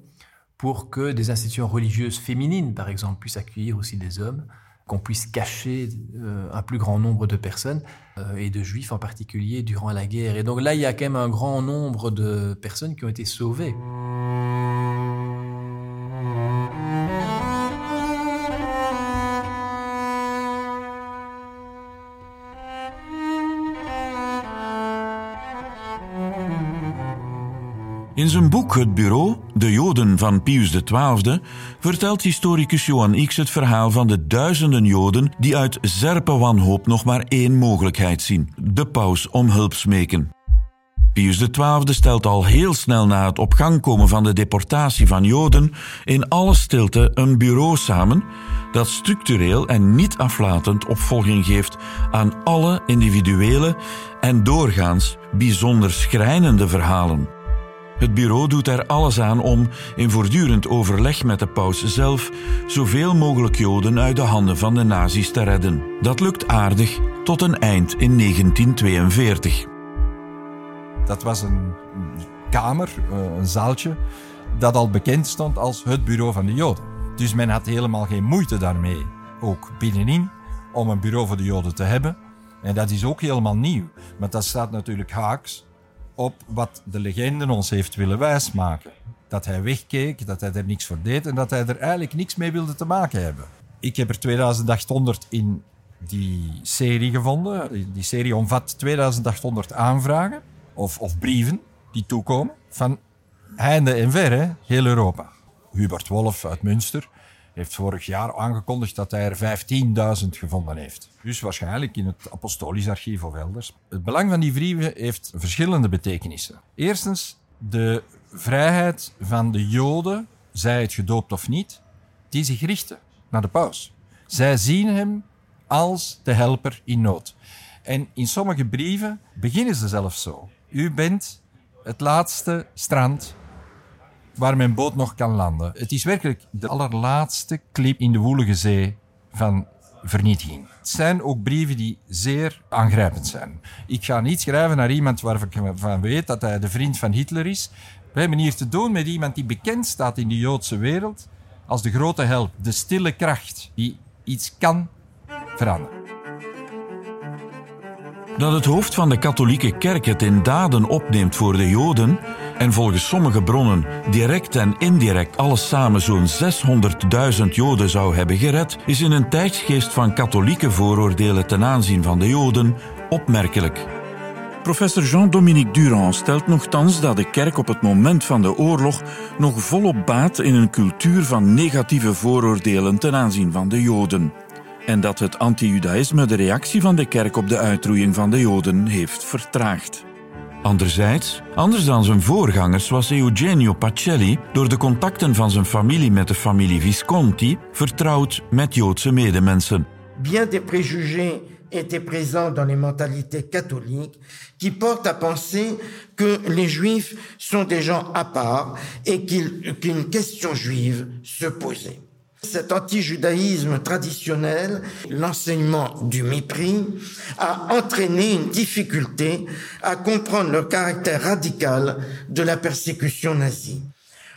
pour que des institutions religieuses féminines, par exemple, puissent accueillir aussi des hommes, qu'on puisse cacher euh, un plus grand nombre de personnes, euh, et de juifs en particulier, durant la guerre. Et donc là, il y a quand même un grand nombre de personnes qui ont été sauvées. In zijn boek Het Bureau, De Joden van Pius XII, vertelt historicus Johan X het verhaal van de duizenden Joden die uit zerpe wanhoop nog maar één mogelijkheid zien: de paus om hulp smeken. Pius XII stelt al heel snel na het op gang komen van de deportatie van Joden in alle stilte een bureau samen dat structureel en niet aflatend opvolging geeft aan alle individuele en doorgaans bijzonder schrijnende verhalen. Het bureau doet er alles aan om, in voortdurend overleg met de paus zelf, zoveel mogelijk Joden uit de handen van de nazi's te redden. Dat lukt aardig tot een eind in 1942. Dat was een kamer, eh, een zaaltje, dat al bekend stond als het bureau van de Joden. Dus men had helemaal geen moeite daarmee, ook binnenin, om een bureau voor de Joden te hebben. En dat is ook helemaal nieuw. Maar dat staat natuurlijk haaks op wat de legende ons heeft willen wijsmaken. Dat hij wegkeek, dat hij er niks voor deed en dat hij er eigenlijk niks mee wilde te maken hebben. Ik heb er 2800 in die serie gevonden. Die serie omvat 2800 aanvragen of, of brieven die toekomen van heinde en ver, heel Europa. Hubert Wolf uit Münster heeft vorig jaar aangekondigd dat hij er 15.000 gevonden heeft. Dus waarschijnlijk in het Apostolisch Archief of elders. Het belang van die brieven heeft verschillende betekenissen. Eerstens, de vrijheid van de Joden, zij het gedoopt of niet, die zich richten naar de paus. Zij zien hem als de helper in nood. En in sommige brieven beginnen ze zelfs zo. U bent het laatste strand waar mijn boot nog kan landen. Het is werkelijk de allerlaatste klip in de woelige zee van vernietiging. Het zijn ook brieven die zeer aangrijpend zijn. Ik ga niet schrijven naar iemand waarvan ik van weet dat hij de vriend van Hitler is. We hebben hier te doen met iemand die bekend staat in de Joodse wereld als de grote help, de stille kracht die iets kan veranderen. Dat het hoofd van de katholieke kerk het in daden opneemt voor de Joden en volgens sommige bronnen direct en indirect alles samen zo'n 600.000 Joden zou hebben gered, is in een tijdsgeest van katholieke vooroordelen ten aanzien van de Joden opmerkelijk. Professor Jean-Dominique Durand stelt nogthans dat de kerk op het moment van de oorlog nog volop baat in een cultuur van negatieve vooroordelen ten aanzien van de Joden. En dat het anti-judaïsme de reactie van de kerk op de uitroeiing van de Joden heeft vertraagd. Anderzijds, anders dan zijn voorgangers, was Eugenio Pacelli door de contacten van zijn familie met de familie Visconti vertrouwd met Joodse medemensen. Bien des préjugés étaient présents dans les mentalités catholiques qui portent à penser que les juifs sont des gens à part et qu'une question juive se posait. Cet anti-judaïsme traditionnel, l'enseignement du mépris, a entraîné une difficulté à comprendre le caractère radical de la persécution nazie.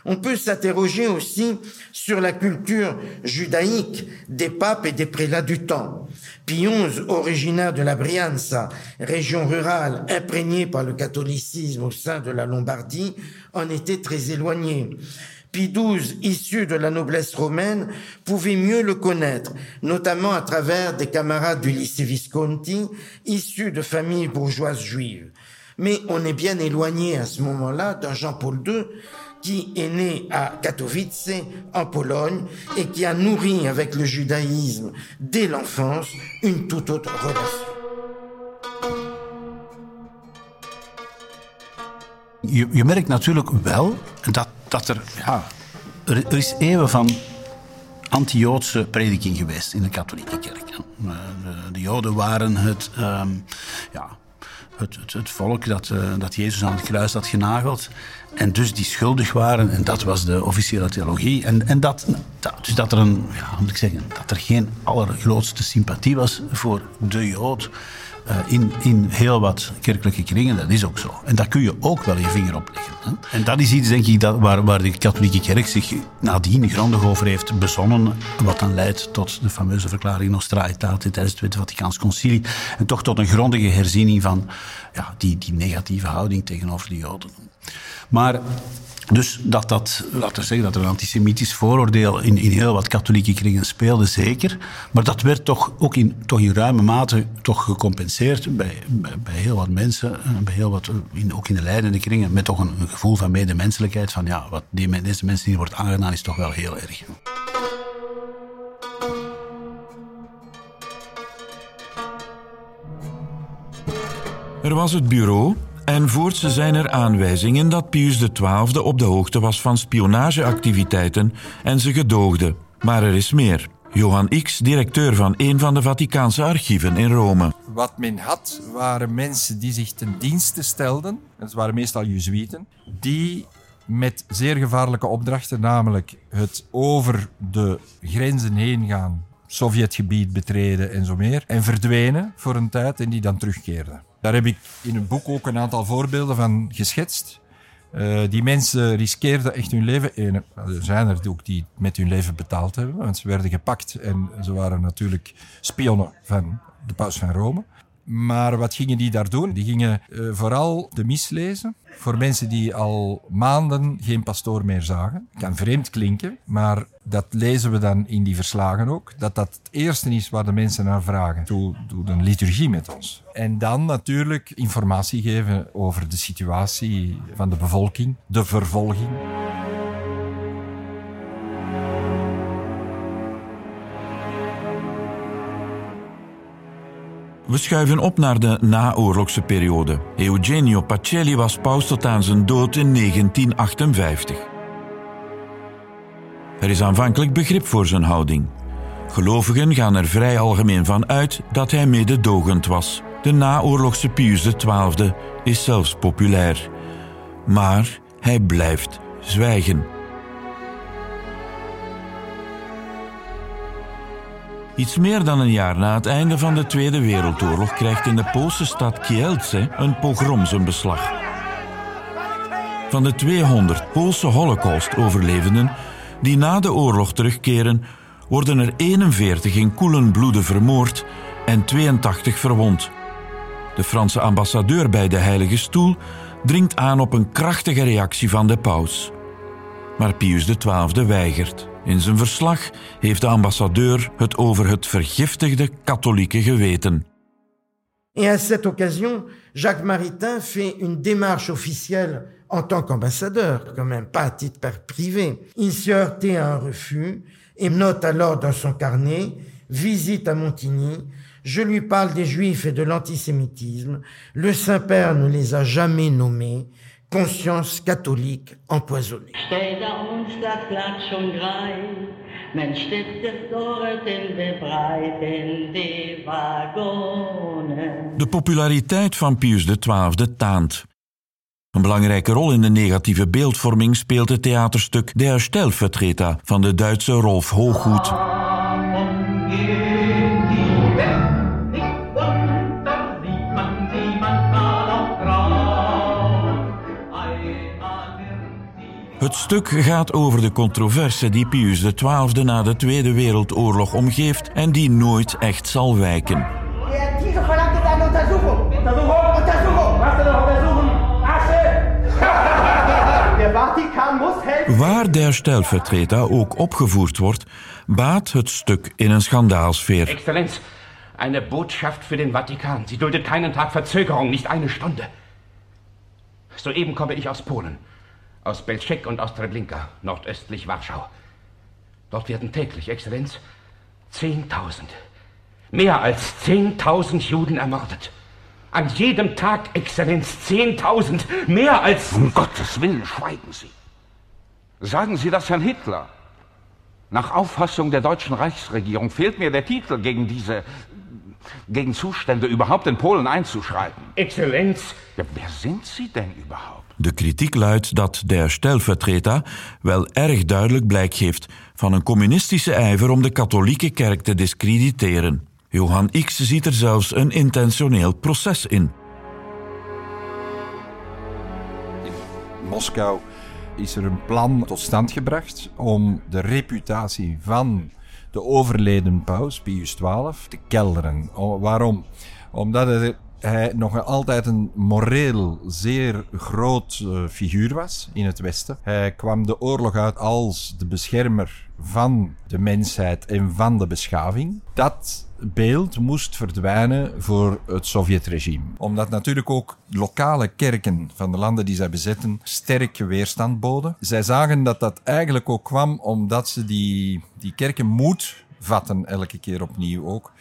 On peut s'interroger aussi sur la culture judaïque des papes et des prélats du temps. Pie XI, originaire de la Brianza, région rurale imprégnée par le catholicisme au sein de la Lombardie, en était très éloigné. Pie XII, issu de la noblesse romaine, pouvait mieux le connaître, notamment à travers des camarades du lycée Visconti, issus de familles bourgeoises juives. Mais on est bien éloigné à ce moment-là d'un Jean-Paul II qui est né à Katowice, en Pologne, et qui a nourri avec le judaïsme dès l'enfance une toute autre relation. Je, je merkt natuurlijk wel dat er, ja, er, is eeuwen van anti-Joodse prediking geweest in de katholieke kerk. De, de Joden waren het, um, ja, het, het, volk dat, uh, dat Jezus aan het kruis had genageld. En dus die schuldig waren. En dat was de officiële theologie. En, en dat, dat, dus dat er, een, ja, moet ik zeggen, dat er geen allergrootste sympathie was voor de Jood. Uh, in, in heel wat kerkelijke kringen, dat is ook zo. En daar kun je ook wel je vinger op leggen. Hè? En dat is iets, denk ik, dat, waar, waar de katholieke kerk zich nadien grondig over heeft bezonnen. Wat dan leidt tot de fameuze verklaring Nostra Aetate tijdens het Tweede Vaticaans Concilie. En toch tot een grondige herziening van ja, die, die negatieve houding tegenover de Joden. Maar dus dat, dat, laten we zeggen, dat er een antisemitisch vooroordeel in, in heel wat katholieke kringen speelde, zeker. Maar dat werd toch ook in, toch in ruime mate toch gecompenseerd bij, bij, heel wat mensen, bij heel wat, in, ook in de leidende kringen, met toch een, een gevoel van medemenselijkheid. Van ja, wat die, deze mensen hier wordt aangedaan is toch wel heel erg. Er was het bureau en voorts zijn er aanwijzingen dat Pius XII op de hoogte was van spionageactiviteiten en ze gedoogde. Maar er is meer. Johan X, directeur van een van de Vaticaanse archieven in Rome. Wat men had, waren mensen die zich ten dienste stelden. Het waren meestal Jezuïeten. Die met zeer gevaarlijke opdrachten, namelijk het over de grenzen heen gaan, Sovjetgebied betreden en zo meer. En verdwenen voor een tijd en die dan terugkeerden. Daar heb ik in het boek ook een aantal voorbeelden van geschetst. Uh, die mensen riskeerden echt hun leven. En er zijn er ook die met hun leven betaald hebben, want ze werden gepakt en ze waren natuurlijk spionnen van de paus van Rome. Maar wat gingen die daar doen? Die gingen uh, vooral de mis lezen voor mensen die al maanden geen pastoor meer zagen. Kan vreemd klinken, maar dat lezen we dan in die verslagen ook. Dat dat het eerste is waar de mensen naar vragen. Doe, doe een liturgie met ons. En dan natuurlijk informatie geven over de situatie van de bevolking, de vervolging. We schuiven op naar de naoorlogse periode. Eugenio Pacelli was paus tot aan zijn dood in 1958. Er is aanvankelijk begrip voor zijn houding. Gelovigen gaan er vrij algemeen van uit dat hij mededogend was. De naoorlogse Pius XII is zelfs populair. Maar hij blijft zwijgen. Iets meer dan een jaar na het einde van de Tweede Wereldoorlog krijgt in de Poolse stad Kielce een pogrom zijn beslag. Van de 200 Poolse Holocaust-overlevenden die na de oorlog terugkeren, worden er 41 in koelen bloeden vermoord en 82 verwond. De Franse ambassadeur bij de Heilige Stoel dringt aan op een krachtige reactie van de paus. Maar Pius XII weigert. In zijn verslag heeft de ambassadeur het over het vergiftigde. Et à cette occasion, Jacques Maritain fait une démarche officielle en tant qu'ambassadeur, quand même, pas à titre privé. Il s'est heurté à un refus et note alors dans son carnet Visite à Montigny, je lui parle des juifs et de l'antisémitisme. Le Saint-Père ne les a jamais nommés. Conscience catholique empoisonnée. De populariteit van Pius XII taant. Een belangrijke rol in de negatieve beeldvorming speelt het theaterstuk Der Stellvertreter van de Duitse Rolf Hooghoed. Het stuk gaat over de controverse die Pius XII na de Tweede Wereldoorlog omgeeft en die nooit echt zal wijken. Waar der Stellvertreter ook opgevoerd wordt, baat het stuk in een schandaalsfeer. Exzellenz, eine Botschaft für den Vatikan. Sie duldet keinen Tag Verzögerung, nicht eine Stunde. Soeben komme ich aus Polen, aus Belzec und aus Treblinka, nordöstlich Warschau. Dort werden täglich, Exzellenz, 10.000, mehr als 10.000 Juden ermordet. An jedem Tag, Exzellenz, 10.000, mehr als... Um Gottes Willen, schweigen Sie. Sagen Sie das Herrn Hitler. Nach Auffassung der deutschen Reichsregierung fehlt mir der Titel, gegen diese gegen Zustände überhaupt in Polen einzuschreiten. Exzellenz. Ja, wer sind Sie denn überhaupt? De kritiek luidt dat der Stellvertreter wel erg duidelijk blijk geeft van een communistische ijver om de katholieke kerk te discrediteren. Johan X ziet er zelfs een intentioneel proces in. In Moskou is er een plan tot stand gebracht om de reputatie van de overleden paus, Pius XII, te kelderen. waarom? Omdat er hij nog altijd een moreel zeer groot uh, figuur was in het Westen. Hij kwam de oorlog uit als de beschermer van de mensheid en van de beschaving. Dat beeld moest verdwijnen voor het Sovjetregime. Omdat natuurlijk ook lokale kerken van de landen die zij bezetten sterke weerstand boden. Zij zagen dat dat eigenlijk ook kwam omdat ze die, die kerken moed vatten elke keer opnieuw ook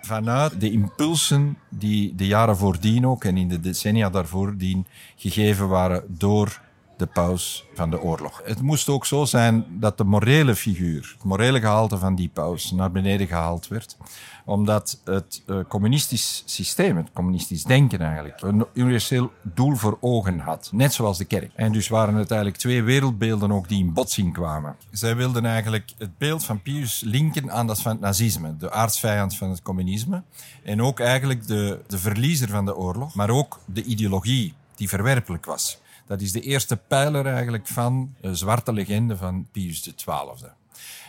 vanuit de impulsen die de jaren voordien ook en in de decennia daarvoordien gegeven waren door de paus van de oorlog. Het moest ook zo zijn dat de morele figuur, het morele gehalte van die paus naar beneden gehaald werd, omdat het uh, communistisch systeem, het communistisch denken eigenlijk, een universeel doel voor ogen had, net zoals de kerk. En dus waren het eigenlijk twee wereldbeelden ook die in botsing kwamen. Zij wilden eigenlijk het beeld van Pius linken aan dat van het nazisme, de aardsvijand van het communisme, en ook eigenlijk de, de verliezer van de oorlog, maar ook de ideologie die verwerpelijk was. Dat is de eerste pijler eigenlijk van de zwarte legende van Pius XII.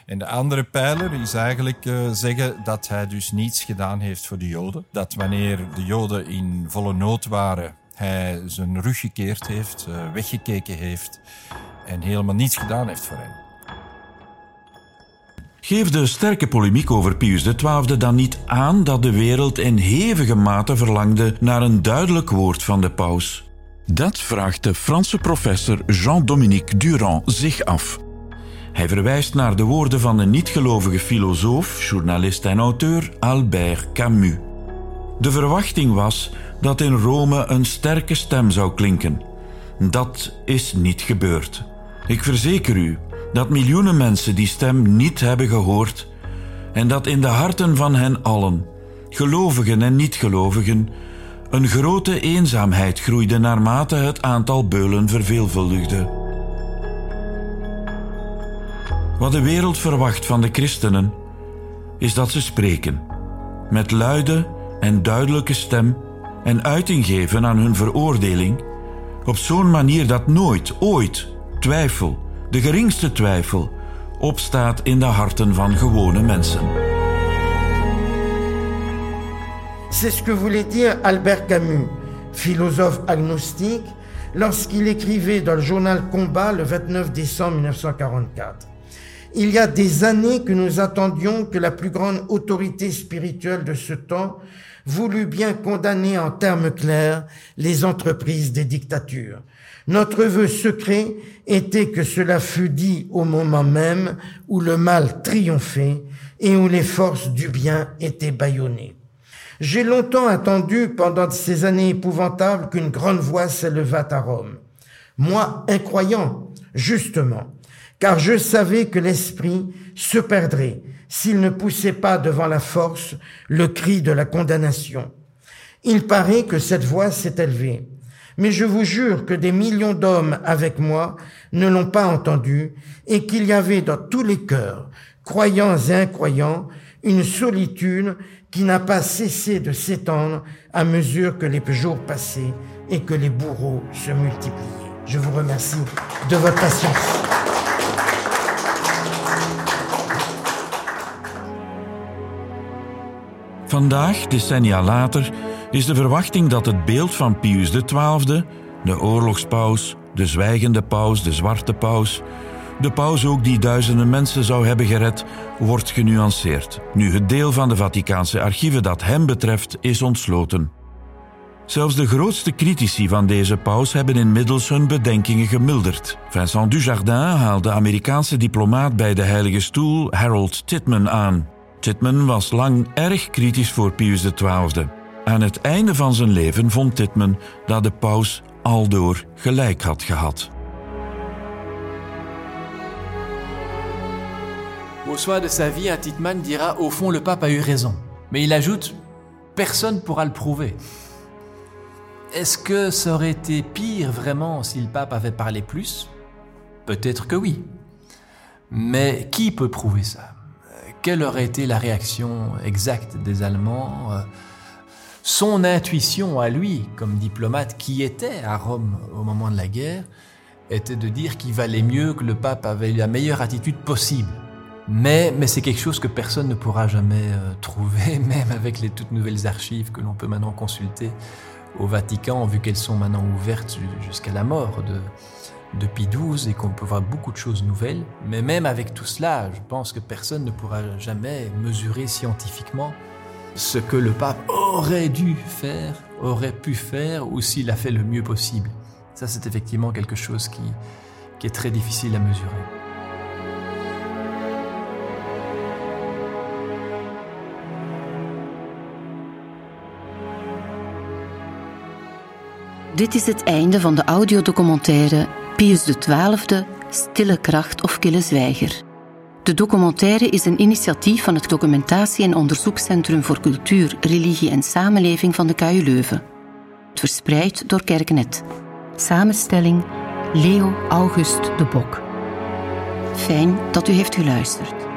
En de andere pijler is eigenlijk uh, zeggen dat hij dus niets gedaan heeft voor de Joden. Dat wanneer de Joden in volle nood waren, hij zijn rug gekeerd heeft, uh, weggekeken heeft en helemaal niets gedaan heeft voor hen. Geeft de sterke polemiek over Pius XII dan niet aan dat de wereld in hevige mate verlangde naar een duidelijk woord van de paus? Dat vraagt de Franse professor Jean-Dominique Durand zich af. Hij verwijst naar de woorden van de niet-gelovige filosoof, journalist en auteur Albert Camus. De verwachting was dat in Rome een sterke stem zou klinken. Dat is niet gebeurd. Ik verzeker u dat miljoenen mensen die stem niet hebben gehoord en dat in de harten van hen allen, gelovigen en niet-gelovigen, een grote eenzaamheid groeide naarmate het aantal beulen verveelvuldigde. Wat de wereld verwacht van de christenen is dat ze spreken, met luide en duidelijke stem en uiting geven aan hun veroordeling, op zo'n manier dat nooit, ooit twijfel, de geringste twijfel, opstaat in de harten van gewone mensen. C'est ce que voulait dire Albert Camus, philosophe agnostique, lorsqu'il écrivait dans le journal Combat le 29 décembre 1944. Il y a des années que nous attendions que la plus grande autorité spirituelle de ce temps voulût bien condamner en termes clairs les entreprises des dictatures. Notre vœu secret était que cela fût dit au moment même où le mal triomphait et où les forces du bien étaient bâillonnées. J'ai longtemps attendu pendant ces années épouvantables qu'une grande voix s'élevât à Rome. Moi, incroyant, justement, car je savais que l'esprit se perdrait s'il ne poussait pas devant la force le cri de la condamnation. Il paraît que cette voix s'est élevée, mais je vous jure que des millions d'hommes avec moi ne l'ont pas entendue et qu'il y avait dans tous les cœurs, croyants et incroyants, une solitude qui n'a pas cessé de s'étendre à mesure que les jours passaient et que les bourreaux se multipliaient. Je vous remercie de votre patience. Vandaag, decennia later, is de verwachting dat het beeld van Pius XII, de oorlogspaus, de zwijgende paus, de zwarte paus, de paus ook die duizenden mensen zou hebben gered, wordt genuanceerd. Nu het deel van de Vaticaanse archieven dat hem betreft is ontsloten. Zelfs de grootste critici van deze paus hebben inmiddels hun bedenkingen gemilderd. Vincent Dujardin haalt de Amerikaanse diplomaat bij de Heilige Stoel Harold Titman aan. Titman was lang erg kritisch voor Pius XII. Aan het einde van zijn leven vond Titman dat de paus aldoor gelijk had gehad. Au soir de sa vie, un Titman dira Au fond, le pape a eu raison. Mais il ajoute Personne pourra le prouver. Est-ce que ça aurait été pire vraiment si le pape avait parlé plus? Peut-être que oui. Mais qui peut prouver ça? Quelle aurait été la réaction exacte des Allemands? Son intuition à lui, comme diplomate qui était à Rome au moment de la guerre, était de dire qu'il valait mieux que le pape avait la meilleure attitude possible. Mais, c'est quelque chose que personne ne pourra jamais euh, trouver, même avec les toutes nouvelles archives que l'on peut maintenant consulter au Vatican, vu qu'elles sont maintenant ouvertes jusqu'à la mort de, de Pie XII et qu'on peut voir beaucoup de choses nouvelles. Mais même avec tout cela, je pense que personne ne pourra jamais mesurer scientifiquement ce que le pape aurait dû faire, aurait pu faire, ou s'il a fait le mieux possible. Ça, c'est effectivement quelque chose qui est très difficile à mesurer. Dit is het einde van de audiodocumentaire Pius XII, Stille Kracht of Kille Zwijger. De documentaire is een initiatief van het Documentatie- en Onderzoekscentrum voor Cultuur, Religie en Samenleving van de KU Leuven. Verspreid door Kerknet. Samenstelling Leo August de Bok. Fijn dat u heeft geluisterd.